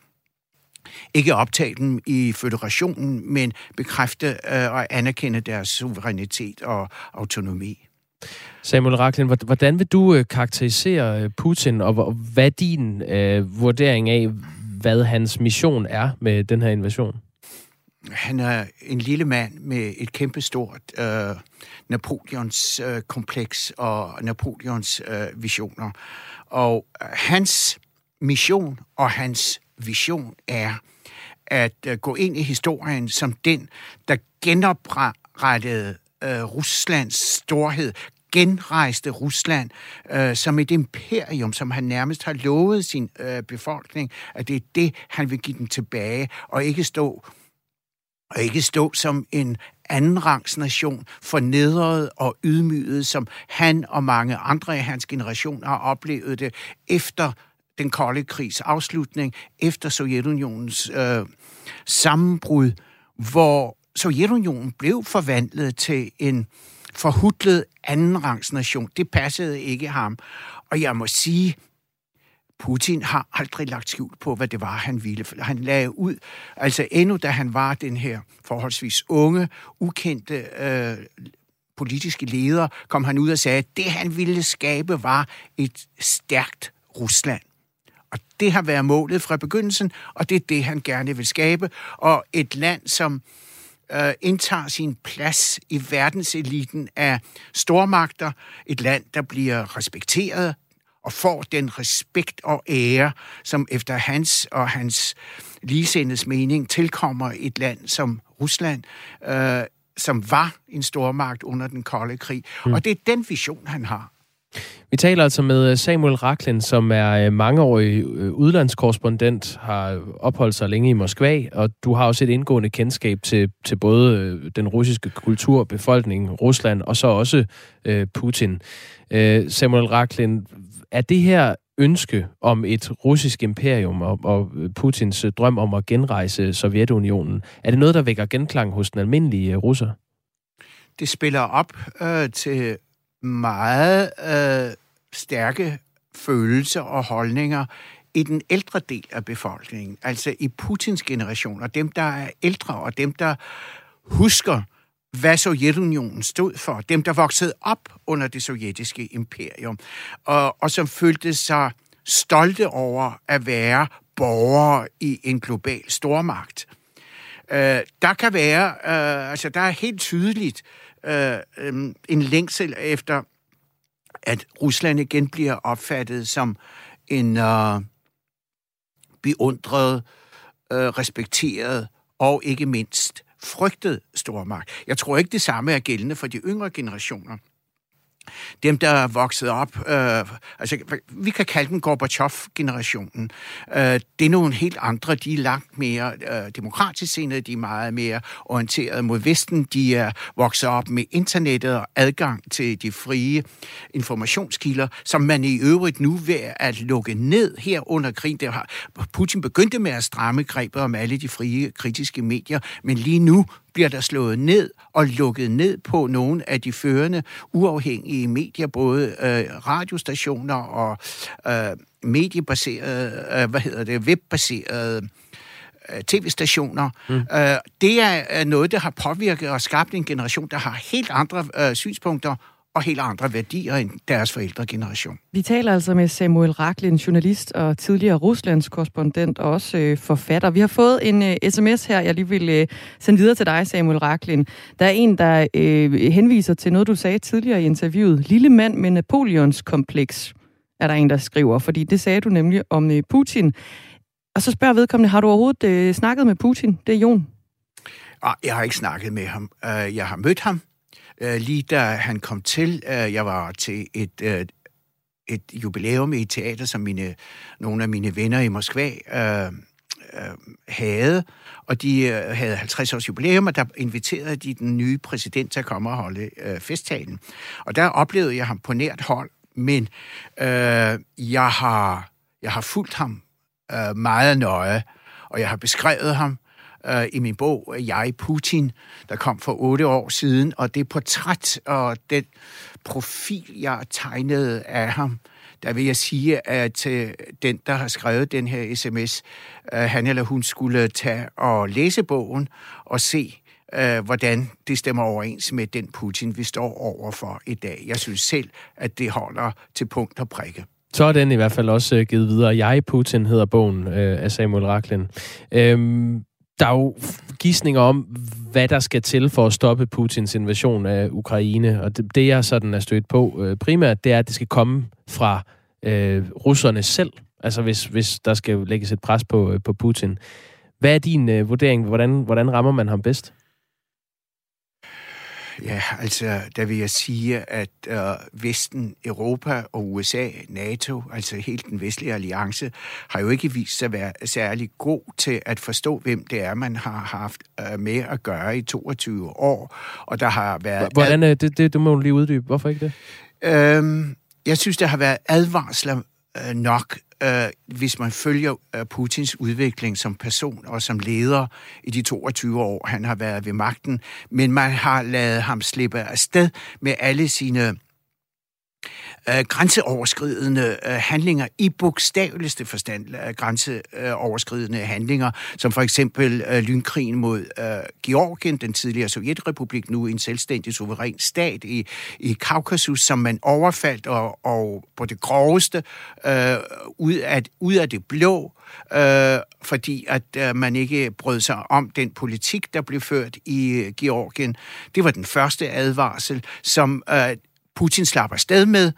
ikke optage dem i føderationen, men bekræfte øh, og anerkende deres suverænitet og autonomi. Samuel Raklin, hvordan vil du øh, karakterisere øh, Putin, og hvad er din øh, vurdering af, hvad hans mission er med den her invasion? Han er en lille mand med et kæmpestort øh, Napoleons øh, kompleks og Napoleons øh, visioner. Og øh, hans mission og hans vision er at øh, gå ind i historien som den, der genoprettede øh, Ruslands storhed, genrejste Rusland øh, som et imperium, som han nærmest har lovet sin øh, befolkning, at det er det, han vil give dem tilbage, og ikke stå og ikke stå som en andenrangsnation, fornedret og ydmyget, som han og mange andre i hans generation har oplevet det efter den kolde krigs afslutning, efter Sovjetunionens øh, sammenbrud, hvor Sovjetunionen blev forvandlet til en forhudlet andenrangsnation. Det passede ikke ham. Og jeg må sige, Putin har aldrig lagt skjul på, hvad det var, han ville. Han lagde ud, altså endnu da han var den her forholdsvis unge, ukendte øh, politiske leder, kom han ud og sagde, at det han ville skabe var et stærkt Rusland. Og det har været målet fra begyndelsen, og det er det, han gerne vil skabe. Og et land, som øh, indtager sin plads i verdenseliten af stormagter, et land, der bliver respekteret, og får den respekt og ære, som efter hans og hans ligesindes mening tilkommer et land som Rusland, øh, som var en stormagt under den kolde krig. Mm. Og det er den vision, han har. Vi taler altså med øh, Samuel Raklin, som er øh, mangeårig øh, udlandskorrespondent, har opholdt sig længe i Moskva, og du har også et indgående kendskab til, til både den russiske kultur, befolkning, Rusland og så også øh, Putin. Øh, Samuel Raklin, er det her ønske om et russisk imperium og, og Putins drøm om at genrejse Sovjetunionen, er det noget, der vækker genklang hos den almindelige øh, russer? Det spiller op øh, til meget øh, stærke følelser og holdninger i den ældre del af befolkningen, altså i Putins generation, og dem, der er ældre, og dem, der husker hvad Sovjetunionen stod for. Dem, der voksede op under det sovjetiske imperium, og, og som følte sig stolte over at være borgere i en global stormagt. Øh, der kan være, øh, altså der er helt tydeligt øh, øh, en længsel efter, at Rusland igen bliver opfattet som en øh, beundret, øh, respekteret og ikke mindst frygtet stormagt. Jeg tror ikke, det samme er gældende for de yngre generationer. Dem, der er vokset op, øh, altså vi kan kalde dem Gorbachev-generationen. Øh, det er nogle helt andre, de er langt mere øh, demokratisk sindede, de er meget mere orienteret mod Vesten, de er vokset op med internettet og adgang til de frie informationskilder, som man i øvrigt nu ved at lukke ned her under krigen. Der har, Putin begyndte med at stramme grebet om alle de frie kritiske medier, men lige nu bliver der slået ned og lukket ned på nogle af de førende uafhængige medier, både øh, radiostationer og øh, mediebaserede, øh, hvad hedder det, webbaserede øh, tv-stationer. Mm. Øh, det er noget, der har påvirket og skabt en generation, der har helt andre øh, synspunkter og helt andre værdier end deres forældregeneration. Vi taler altså med Samuel Raklin, journalist og tidligere Ruslands korrespondent og også øh, forfatter. Vi har fået en øh, sms her, jeg lige vil øh, sende videre til dig, Samuel Raklin. Der er en, der øh, henviser til noget, du sagde tidligere i interviewet. Lille mand med Napoleons kompleks, er der en, der skriver, fordi det sagde du nemlig om øh, Putin. Og så spørger vedkommende, har du overhovedet øh, snakket med Putin? Det er Jon. Ah, jeg har ikke snakket med ham. Uh, jeg har mødt ham øh, lige da han kom til. Øh, jeg var til et, øh, et jubilæum i et teater, som mine, nogle af mine venner i Moskva øh, øh, havde, og de øh, havde 50 års jubilæum, og der inviterede de den nye præsident til at komme og holde øh, festtalen. Og der oplevede jeg ham på nært hold, men øh, jeg, har, jeg har fulgt ham øh, meget nøje, og jeg har beskrevet ham øh, i min bog Jeg Putin, der kom for otte år siden, og det portræt og den profil, jeg tegnede af ham, der vil jeg sige, at øh, den, der har skrevet den her sms, øh, han eller hun skulle tage og læse bogen og se, øh, hvordan det stemmer overens med den Putin, vi står overfor i dag. Jeg synes selv, at det holder til punkt og prikke. Så er den i hvert fald også øh, givet videre. Jeg Putin hedder bogen øh, af Samuel Raklin. Øhm, der er jo gissninger om, hvad der skal til for at stoppe Putins invasion af Ukraine. Og det, det jeg sådan er stødt på øh, primært, det er, at det skal komme fra øh, russerne selv. Altså hvis, hvis der skal lægges et pres på, øh, på Putin. Hvad er din øh, vurdering? Hvordan, hvordan rammer man ham bedst? Ja, altså, der vil jeg sige, at øh, Vesten, Europa og USA, NATO, altså helt den vestlige alliance, har jo ikke vist sig at være særlig god til at forstå, hvem det er, man har haft øh, med at gøre i 22 år. Og der har været... Hvordan er det, det, du må lige uddybe. Hvorfor ikke det? Øhm, jeg synes, der har været advarsler øh, nok øh, hvis man følger øh, Putins udvikling som person og som leder i de 22 år, han har været ved magten, men man har lavet ham slippe afsted med alle sine øh, grænseoverskridende øh, handlinger i bogstaveligste forstand øh, grænseoverskridende handlinger, som for eksempel øh, lynkrigen mod øh, Georgien, den tidligere Sovjetrepublik, nu en selvstændig suveræn stat i, i Kaukasus, som man overfaldt og, og på det groveste øh, ud, af, ud af det blå, øh, fordi at øh, man ikke brød sig om den politik, der blev ført i øh, Georgien. Det var den første advarsel, som øh, Putin slapper sted med,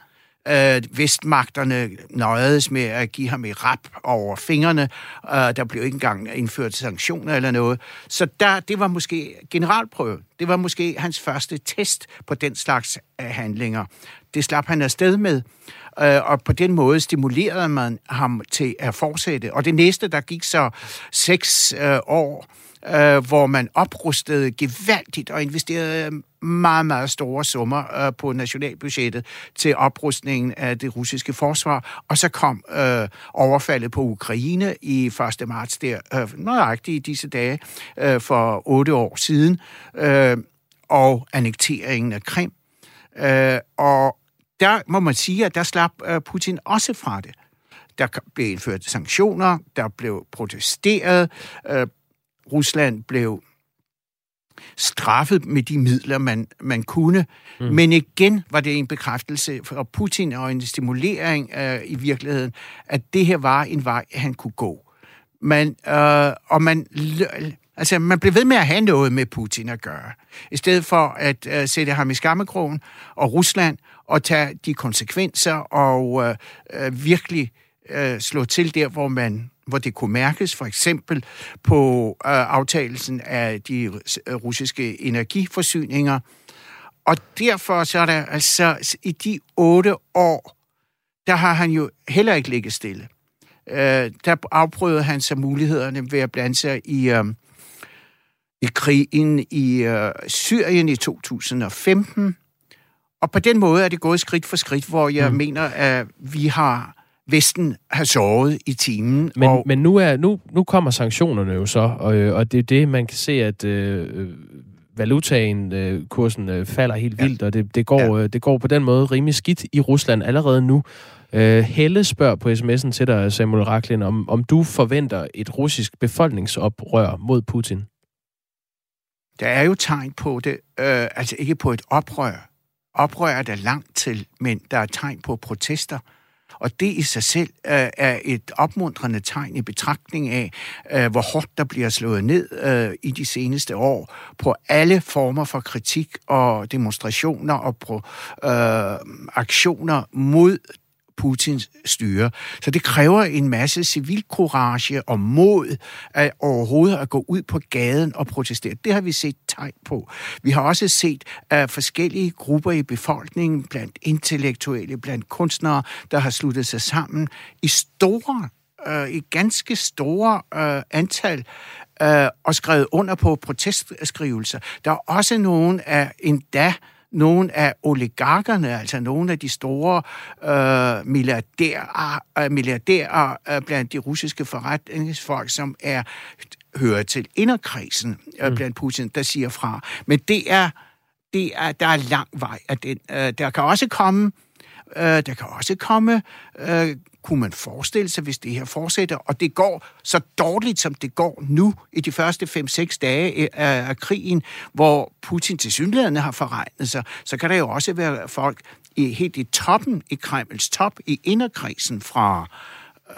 Øh, vestmagterne nøjedes med at give ham et rap over fingrene. Øh, der blev ikke engang indført sanktioner eller noget. Så der, det var måske generalprøve. Det var måske hans første test på den slags øh, handlinger. Det slap han afsted med. Øh, og på den måde stimulerede man ham til at fortsætte. Og det næste, der gik så seks øh, år, øh, hvor man oprustede gevaldigt og investerede meget, meget store summer øh, på nationalbudgettet til oprustningen af det russiske forsvar. Og så kom øh, overfaldet på Ukraine i 1. marts der, øh, nøjagtigt i disse dage øh, for otte år siden, øh, og annekteringen af Krim. Øh, og der må man sige, at der slap øh, Putin også fra det. Der blev indført sanktioner, der blev protesteret, øh, Rusland blev straffet med de midler, man, man kunne. Mm. Men igen var det en bekræftelse for Putin og en stimulering øh, i virkeligheden, at det her var en vej, han kunne gå. Man, øh, og man, altså, man blev ved med at have noget med Putin at gøre. I stedet for at øh, sætte ham i skammekrogen og Rusland og tage de konsekvenser og øh, øh, virkelig øh, slå til der, hvor man hvor det kunne mærkes, for eksempel på øh, aftagelsen af de øh, russiske energiforsyninger. Og derfor så er der altså i de otte år, der har han jo heller ikke ligget stille. Øh, der afprøvede han sig mulighederne ved at blande sig i, øh, i krigen i øh, Syrien i 2015. Og på den måde er det gået skridt for skridt, hvor jeg mm. mener, at vi har Vesten har sovet i timen. Men, og... men nu, er, nu, nu kommer sanktionerne jo så, og, og det er det, man kan se, at øh, valutaen, øh, kursen øh, falder helt vildt, ja. og det, det, går, ja. øh, det går på den måde rimelig skidt i Rusland allerede nu. Øh, Helle spørger på sms'en til dig, Samuel Raklin, om, om du forventer et russisk befolkningsoprør mod Putin? Der er jo tegn på det, øh, altså ikke på et oprør. Oprør er der langt til, men der er tegn på protester. Og det i sig selv øh, er et opmuntrende tegn i betragtning af, øh, hvor hårdt der bliver slået ned øh, i de seneste år på alle former for kritik og demonstrationer og på, øh, aktioner mod Putins styre. Så det kræver en masse civilcourage og mod at overhovedet at gå ud på gaden og protestere. Det har vi set tegn på. Vi har også set at forskellige grupper i befolkningen, blandt intellektuelle, blandt kunstnere, der har sluttet sig sammen i store øh, i ganske store øh, antal øh, og skrevet under på protestskrivelser. Der er også nogen af endda nogle af oligarkerne, altså nogle af de store øh, milliardærer, øh, milliardærer øh, blandt de russiske forretningsfolk, som er hører til inderkredsen øh, mm. blandt Putin, der siger fra. Men det er, det er, der er lang vej af den. Øh, der kan også komme øh, Øh, der kan også komme øh, kunne man forestille sig, hvis det her fortsætter, og det går så dårligt, som det går nu i de første 5-6 dage øh, af, af krigen, hvor Putin til synligheden har forregnet sig, så kan der jo også være folk i, helt i toppen, i Kremls top, i inderkredsen fra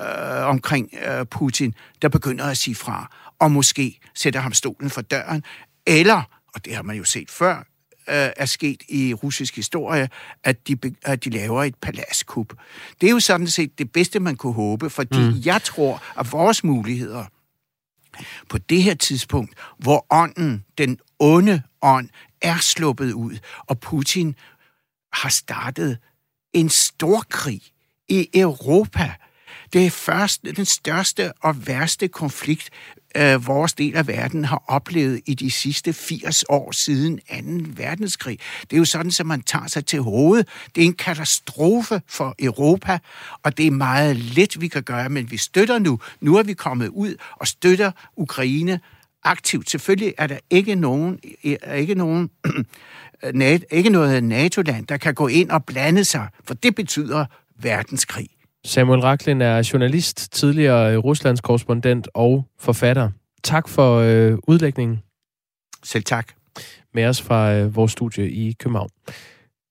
øh, omkring øh, Putin, der begynder at sige fra, og måske sætter ham stolen for døren, eller, og det har man jo set før, øh, er sket i russisk historie, at de, at de laver et paladskup. Det er jo sådan set det bedste, man kunne håbe, fordi mm. jeg tror, at vores muligheder på det her tidspunkt, hvor ånden, den onde ånd er sluppet ud, og Putin har startet en stor krig i Europa. Det er først den største og værste konflikt, øh, vores del af verden har oplevet i de sidste 80 år siden 2. verdenskrig. Det er jo sådan, at man tager sig til hovedet. Det er en katastrofe for Europa, og det er meget lidt, vi kan gøre, men vi støtter nu. Nu er vi kommet ud og støtter Ukraine aktivt. Selvfølgelig er der ikke nogen, er ikke nogen ikke noget NATO-land, der kan gå ind og blande sig, for det betyder verdenskrig. Samuel Raklin er journalist, tidligere Ruslands korrespondent og forfatter. Tak for øh, udlægningen. Selv tak. Med os fra øh, vores studie i København.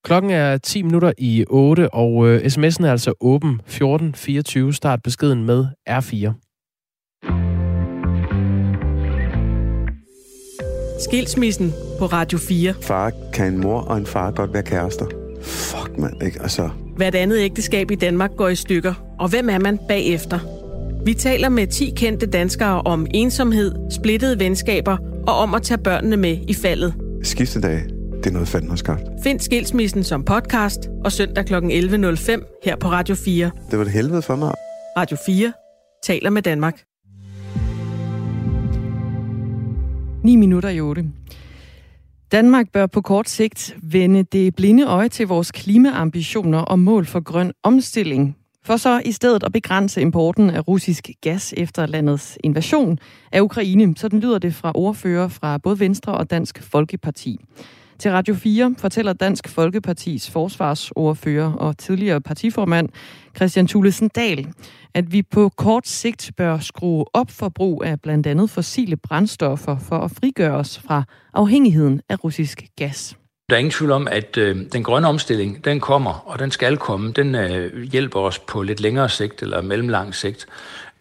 Klokken er 10 minutter i 8, og øh, sms'en er altså åben 1424. Start beskeden med R4. Skilsmissen på Radio 4. Far kan en mor og en far godt være kærester. Fuck, mand, ikke? Altså... Hvert andet ægteskab i Danmark går i stykker. Og hvem er man bagefter? Vi taler med 10 kendte danskere om ensomhed, splittede venskaber og om at tage børnene med i faldet. Skiftedag, det er noget fanden har skabt. Find Skilsmissen som podcast og søndag kl. 11.05 her på Radio 4. Det var det helvede for mig. Radio 4 taler med Danmark. 9 minutter i 8. Danmark bør på kort sigt vende det blinde øje til vores klimaambitioner og mål for grøn omstilling, for så i stedet at begrænse importen af russisk gas efter landets invasion af Ukraine. Sådan lyder det fra ordfører fra både Venstre og Dansk Folkeparti. Til Radio 4 fortæller Dansk Folkepartis forsvarsordfører og tidligere partiformand Christian Thulesen Dahl, at vi på kort sigt bør skrue op for brug af blandt andet fossile brændstoffer for at frigøre os fra afhængigheden af russisk gas. Der er ingen tvivl om, at øh, den grønne omstilling, den kommer, og den skal komme. Den øh, hjælper os på lidt længere sigt eller mellemlang sigt.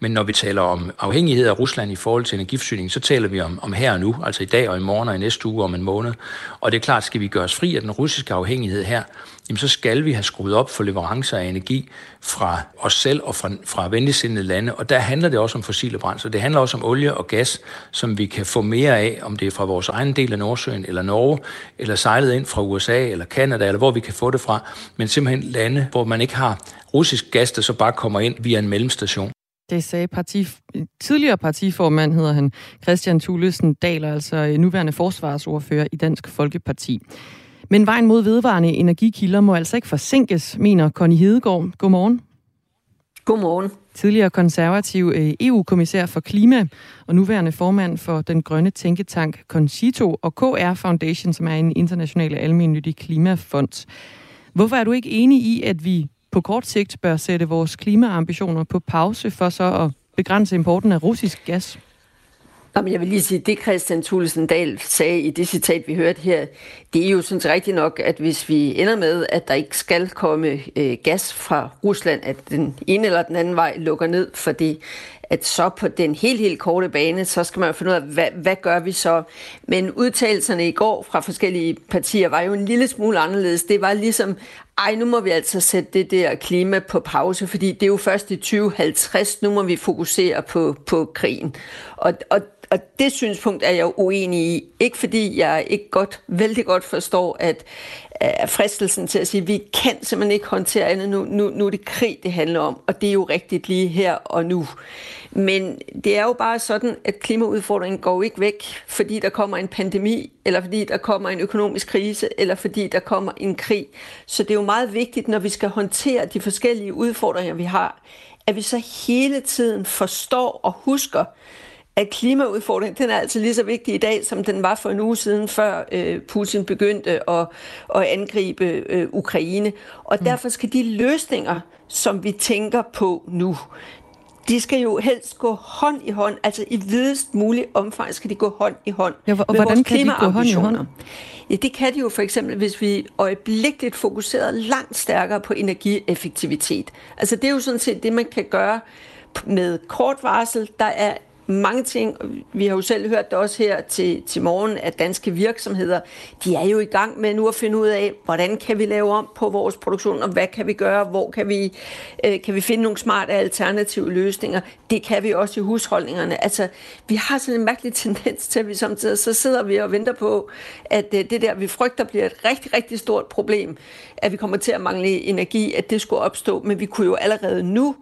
Men når vi taler om afhængighed af Rusland i forhold til energiforsyning, så taler vi om, om her og nu, altså i dag og i morgen og i næste uge og om en måned. Og det er klart, skal vi gøre os fri af den russiske afhængighed her, jamen så skal vi have skruet op for leverancer af energi fra os selv og fra, fra venligsindede lande. Og der handler det også om fossile brændsler. Det handler også om olie og gas, som vi kan få mere af, om det er fra vores egen del af Nordsøen eller Norge, eller sejlet ind fra USA eller Kanada, eller hvor vi kan få det fra. Men simpelthen lande, hvor man ikke har russisk gas, der så bare kommer ind via en mellemstation. Det sagde parti, tidligere partiformand, hedder han, Christian Thulesen Dahl, altså nuværende forsvarsordfører i Dansk Folkeparti. Men vejen mod vedvarende energikilder må altså ikke forsinkes, mener Connie Hedegaard. Godmorgen. Godmorgen. Tidligere konservativ øh, EU-kommissær for klima og nuværende formand for den grønne tænketank Concito og KR Foundation, som er en international almennyttig klimafond. Hvorfor er du ikke enig i, at vi på kort sigt bør sætte vores klimaambitioner på pause for så at begrænse importen af russisk gas? Jamen, jeg vil lige sige, det Christian Thulesen Dahl sagde i det citat, vi hørte her, det er jo sådan rigtigt nok, at hvis vi ender med, at der ikke skal komme øh, gas fra Rusland, at den ene eller den anden vej lukker ned, fordi at så på den helt, helt korte bane, så skal man jo finde ud af, hvad, hvad gør vi så? Men udtalelserne i går fra forskellige partier var jo en lille smule anderledes. Det var ligesom, ej, nu må vi altså sætte det der klima på pause, fordi det er jo først i 2050, nu må vi fokusere på, på krigen. Og, og og det synspunkt er jeg uenig i. Ikke fordi jeg ikke godt, vældig godt forstår, at af fristelsen til at sige, at vi kan simpelthen ikke håndtere andet. Nu, nu, nu er det krig, det handler om, og det er jo rigtigt lige her og nu. Men det er jo bare sådan, at klimaudfordringen går ikke væk, fordi der kommer en pandemi, eller fordi der kommer en økonomisk krise, eller fordi der kommer en krig. Så det er jo meget vigtigt, når vi skal håndtere de forskellige udfordringer, vi har, at vi så hele tiden forstår og husker, at klimaudfordringen den er altså lige så vigtig i dag, som den var for en uge siden, før øh, Putin begyndte at, at angribe øh, Ukraine. Og mm. derfor skal de løsninger, som vi tænker på nu, de skal jo helst gå hånd i hånd, altså i videst mulig omfang skal de gå hånd i hånd ja, og med hvordan kan de gå hånd i hånd? Ja, det kan de jo for eksempel, hvis vi øjeblikkeligt fokuserer langt stærkere på energieffektivitet. Altså det er jo sådan set det, man kan gøre med kort varsel. Der er mange ting. Vi har jo selv hørt det også her til, til morgen, at danske virksomheder, de er jo i gang med nu at finde ud af, hvordan kan vi lave om på vores produktion, og hvad kan vi gøre, hvor kan vi, øh, kan vi finde nogle smarte alternative løsninger. Det kan vi også i husholdningerne. Altså, vi har sådan en mærkelig tendens til, at vi samtidig så sidder vi og venter på, at øh, det der, vi frygter, bliver et rigtig, rigtig stort problem, at vi kommer til at mangle energi, at det skulle opstå, men vi kunne jo allerede nu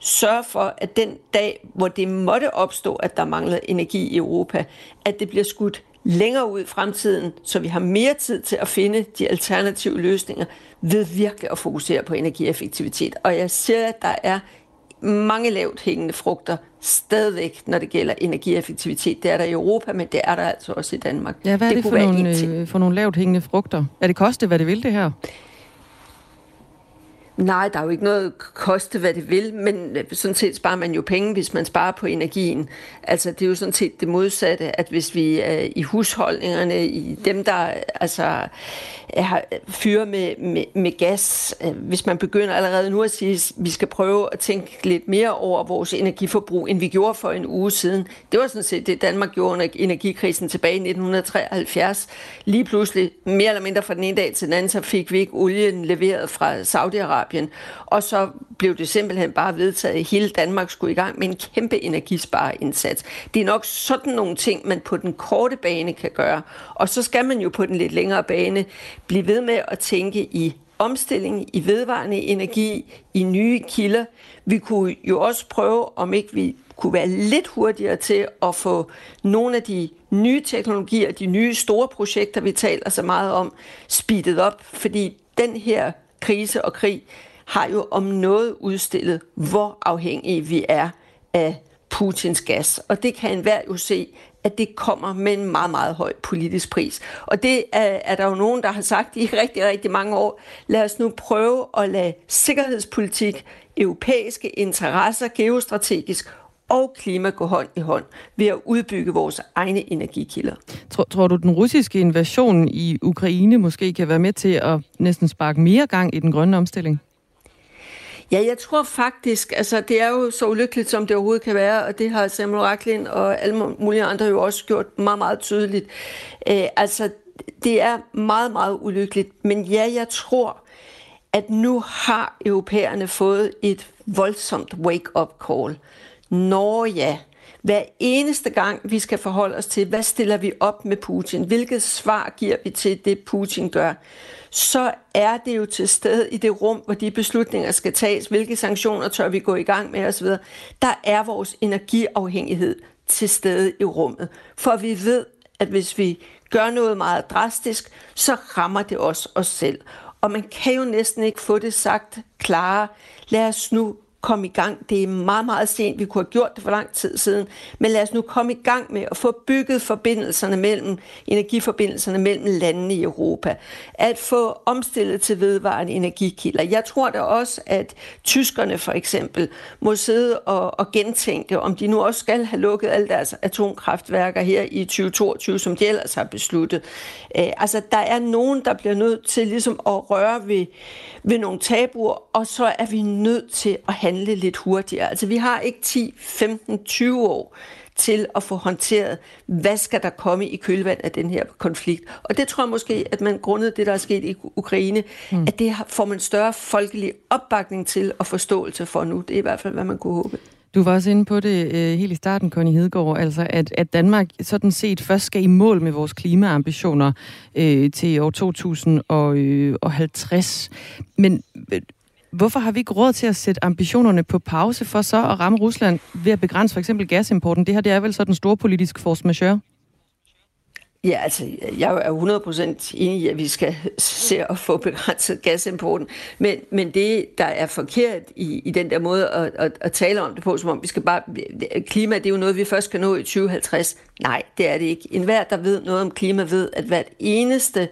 sørge for, at den dag, hvor det måtte opstå, at der mangler energi i Europa, at det bliver skudt længere ud i fremtiden, så vi har mere tid til at finde de alternative løsninger ved virkelig at fokusere på energieffektivitet. Og jeg ser, at der er mange lavt hængende frugter stadigvæk, når det gælder energieffektivitet. Det er der i Europa, men det er der altså også i Danmark. Ja, hvad er det, det for, nogle, øh, for nogle lavt hængende frugter? Er det koste, hvad det vil, det her? Nej, der er jo ikke noget koste, hvad det vil, men øh, sådan set sparer man jo penge, hvis man sparer på energien. Altså, det er jo sådan set det modsatte, at hvis vi øh, i husholdningerne, i dem, der altså øh, har fyrer med, med, med gas, øh, hvis man begynder allerede nu at sige, at vi skal prøve at tænke lidt mere over vores energiforbrug, end vi gjorde for en uge siden. Det var sådan set det, Danmark gjorde under energikrisen tilbage i 1973. Lige pludselig, mere eller mindre fra den ene dag til den anden, så fik vi ikke olien leveret fra Saudi-Arabien. Og så blev det simpelthen bare vedtaget, at hele Danmark skulle i gang med en kæmpe energispareindsats. Det er nok sådan nogle ting, man på den korte bane kan gøre. Og så skal man jo på den lidt længere bane blive ved med at tænke i omstilling, i vedvarende energi, i nye kilder. Vi kunne jo også prøve, om ikke vi kunne være lidt hurtigere til at få nogle af de nye teknologier, de nye store projekter, vi taler så meget om, speedet op, fordi den her krise og krig har jo om noget udstillet, hvor afhængige vi er af Putins gas. Og det kan enhver jo se, at det kommer med en meget, meget høj politisk pris. Og det er, er der jo nogen, der har sagt i rigtig, rigtig mange år. Lad os nu prøve at lade sikkerhedspolitik, europæiske interesser, geostrategisk og klima gå hånd i hånd ved at udbygge vores egne energikilder. Tror, tror du, den russiske invasion i Ukraine måske kan være med til at næsten sparke mere gang i den grønne omstilling? Ja, jeg tror faktisk, altså det er jo så ulykkeligt, som det overhovedet kan være, og det har Samuel Racklin og alle mulige andre jo også gjort meget, meget tydeligt. Æ, altså, det er meget, meget ulykkeligt, men ja, jeg tror, at nu har europæerne fået et voldsomt wake-up call. Når ja, hver eneste gang, vi skal forholde os til, hvad stiller vi op med Putin? Hvilket svar giver vi til det, Putin gør? så er det jo til stede i det rum, hvor de beslutninger skal tages, hvilke sanktioner tør vi gå i gang med osv. Der er vores energiafhængighed til stede i rummet. For vi ved, at hvis vi gør noget meget drastisk, så rammer det os os selv. Og man kan jo næsten ikke få det sagt klarere. Lad os nu komme i gang. Det er meget, meget sent. Vi kunne have gjort det for lang tid siden. Men lad os nu komme i gang med at få bygget forbindelserne mellem, energiforbindelserne mellem landene i Europa. At få omstillet til vedvarende energikilder. Jeg tror da også, at tyskerne for eksempel må sidde og, og gentænke, om de nu også skal have lukket alle deres atomkraftværker her i 2022, som de ellers har besluttet. Øh, altså, der er nogen, der bliver nødt til ligesom at røre ved, ved nogle tabuer, og så er vi nødt til at handle lidt hurtigere. Altså vi har ikke 10, 15, 20 år til at få håndteret, hvad skal der komme i kølvand af den her konflikt. Og det tror jeg måske, at man grundet det, der er sket i Ukraine, mm. at det får man større folkelig opbakning til og forståelse for nu. Det er i hvert fald, hvad man kunne håbe. Du var også inde på det øh, helt i starten, Connie Hedegaard, altså at, at Danmark sådan set først skal i mål med vores klimaambitioner øh, til år 2050. Men øh, hvorfor har vi ikke råd til at sætte ambitionerne på pause for så at ramme Rusland ved at begrænse for eksempel gasimporten? Det her det er vel så den store politiske force majeure? Ja, altså, jeg er 100% enig i, at vi skal se at få begrænset gasimporten. Men, men det, der er forkert i, i den der måde at, at, at tale om det på, som om vi skal bare... Klima, det er jo noget, vi først kan nå i 2050. Nej, det er det ikke. En hver, der ved noget om klima, ved, at hvert eneste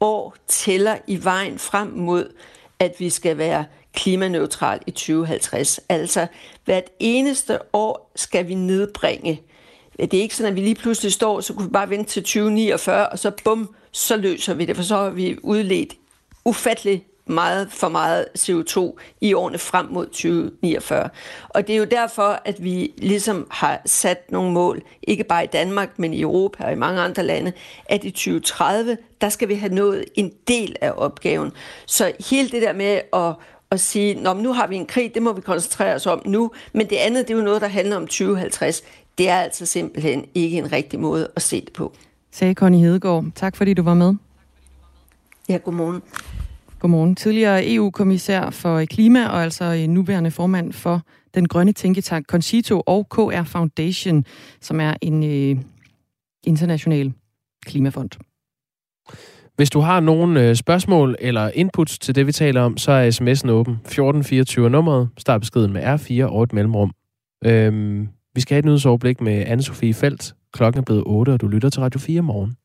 år tæller i vejen frem mod, at vi skal være klimaneutral i 2050. Altså, hvert eneste år skal vi nedbringe det er ikke sådan, at vi lige pludselig står, så kunne vi bare vente til 2049, og så bum, så løser vi det, for så har vi udledt ufattelig meget for meget CO2 i årene frem mod 2049. Og det er jo derfor, at vi ligesom har sat nogle mål, ikke bare i Danmark, men i Europa og i mange andre lande, at i 2030, der skal vi have nået en del af opgaven. Så hele det der med at at sige, Nå, nu har vi en krig, det må vi koncentrere os om nu, men det andet, det er jo noget, der handler om 2050. Det er altså simpelthen ikke en rigtig måde at se det på. Sagde Connie Hedegaard. Tak fordi du var med. Ja, godmorgen. Godmorgen. Tidligere EU-kommissær for klima og altså nuværende formand for den grønne tænketank Concito og KR Foundation, som er en øh, international klimafond. Hvis du har nogle øh, spørgsmål eller inputs til det, vi taler om, så er sms'en åben. 1424 nummeret. Start beskeden med R4 og et mellemrum. Øhm, vi skal have et nyhedsoverblik med Anne-Sophie Felt. Klokken er blevet 8, og du lytter til Radio 4 morgen.